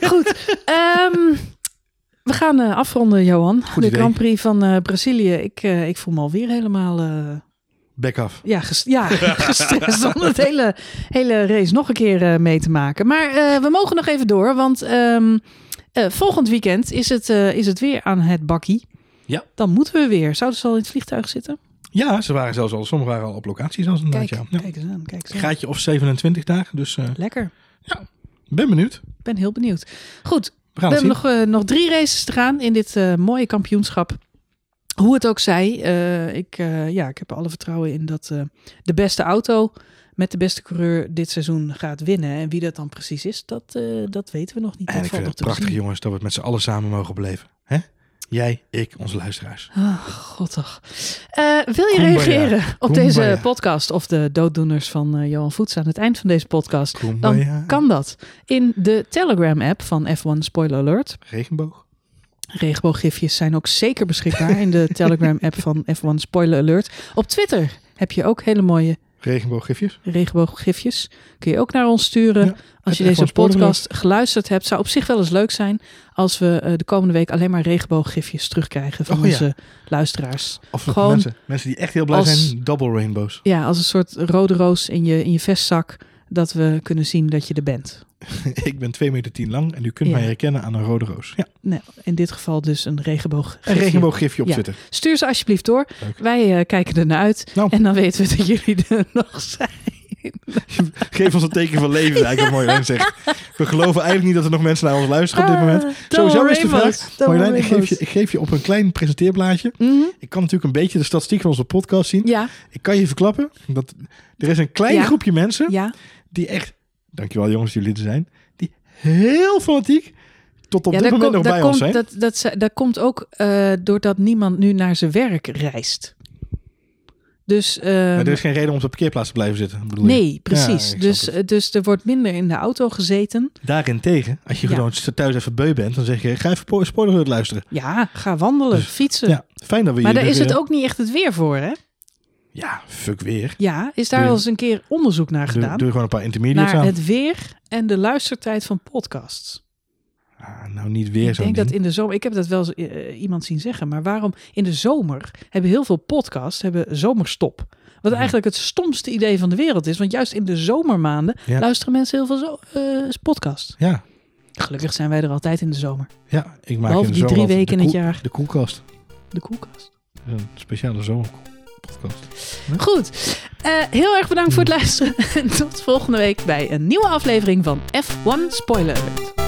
Goed. (laughs) ehm, We gaan eh, afronden, Johan. Goed de idee. Grand Prix van eh, Brazilië. Ik, eh, ik voel me alweer helemaal Back af. ja, ges- ja, (laughs) gestrest om het hele, hele race nog een keer mee te maken. Maar we mogen nog even door, want ehm, eh, volgend weekend is het, is het weer aan het bakkie. Ja. Dan moeten we weer. Zouden ze al in het vliegtuig zitten? Ja, ze waren zelfs al, sommigen waren al op locatie zelfs inderdaad. Kijk, Ja. Ja. kijk eens aan. Kijk eens aan. Of 27 daar, dus eh, Lekker. ben benieuwd. Ik ben heel benieuwd. Goed, We we hebben nog, eh, nog drie races te gaan in dit eh, mooie kampioenschap. Hoe het ook zij, ik, ja, ik heb alle vertrouwen in dat de beste auto met de beste coureur dit seizoen gaat winnen. En wie dat dan precies is, dat, dat weten we nog niet. En Dat ik valt vind nog het te prachtig jongens dat we het met z'n allen samen mogen beleven. Hè? Jij, ik, onze luisteraars. God toch. Eh, wil je Kumbaya. reageren op Kumbaya. deze podcast of de dooddoeners van eh, Johan Voets aan het eind van deze podcast? Kumbaya. Kan dat in de Telegram-app van F1 Spoiler Alert. Regenboog. Regenbooggifjes zijn ook zeker beschikbaar in de Telegram-app van F1 Spoiler Alert. Op Twitter heb je ook hele mooie Regenbooggifjes. regenbooggifjes. Kun je ook naar ons sturen. Ja, als je deze F1 Spoiler podcast geluisterd hebt, zou op zich wel eens leuk zijn als we eh, de komende week alleen maar regenbooggifjes terugkrijgen van Oh, ja. onze luisteraars. Of Gewoon mensen, mensen die echt heel blij als- zijn. Double rainbows. Ja, als een soort rode roos in je, in je vestzak, dat we kunnen zien dat je er bent. (laughs) ik ben 2 meter 10 lang en u kunt Ja. mij herkennen aan een rode roos. Ja, Nou, in dit geval dus een regenboog. een regenbooggifje op Ja. Twitter. Stuur ze alsjeblieft door. Leuk. Wij eh, kijken er naar uit. Nou. En dan weten we dat jullie er (laughs) nog zijn. (laughs) Geef ons een teken van leven, eigenlijk wat Marjolein zegt. We geloven eigenlijk niet dat er nog mensen naar ons luisteren op dit moment. Ah, Sowieso double is de vraag, Marjolein, ik geef, je, ik geef je op een klein presenteerblaadje. Mhm. Ik kan natuurlijk een beetje de statistiek van onze podcast zien. Ja, Ik kan je verklappen dat er is een klein Ja. groepje mensen ja. Die echt, dankjewel jongens jullie er zijn, die heel fanatiek tot op ja dit moment komt- nog bij ons komt, zijn. dat, dat, dat komt ook eh, doordat niemand nu naar zijn werk reist. Dus ehm, Maar er is geen reden om op de parkeerplaats te blijven zitten. bedoel nee, precies. dus, eh, dus er wordt minder in de auto gezeten. Daarentegen, als je Ja. gewoon thuis even beu bent, dan zeg je, ga even po- spoiler luisteren. Ja, ga wandelen, Dus, fietsen. Ja, fijn dat we maar daar is het weer- ook niet echt het weer voor, hè? Ja, fuck weer. Ja, is daar Doe- al eens een keer onderzoek naar Doe, gedaan? doe gewoon een paar intermediates naar aan. het weer en de luistertijd van podcasts. Ah, nou, niet weer ik zo'n denk dat in de zomer, ik heb dat wel eens eh, iemand zien zeggen, maar waarom in de zomer hebben heel veel podcasts hebben zomerstop? Wat Mhm. eigenlijk het stomste idee van de wereld is, want juist in de zomermaanden Ja. luisteren mensen heel veel zo, eh, podcasts. Ja, Gelukkig zijn wij er altijd in de zomer. ja, ik maak Behalve in de die zomer drie weken in het jaar. De koelkast. De koelkast. Een speciale Goed, Eh, heel erg bedankt voor het luisteren. En (laughs) tot volgende week bij een nieuwe aflevering van F1 Spoiler Alert.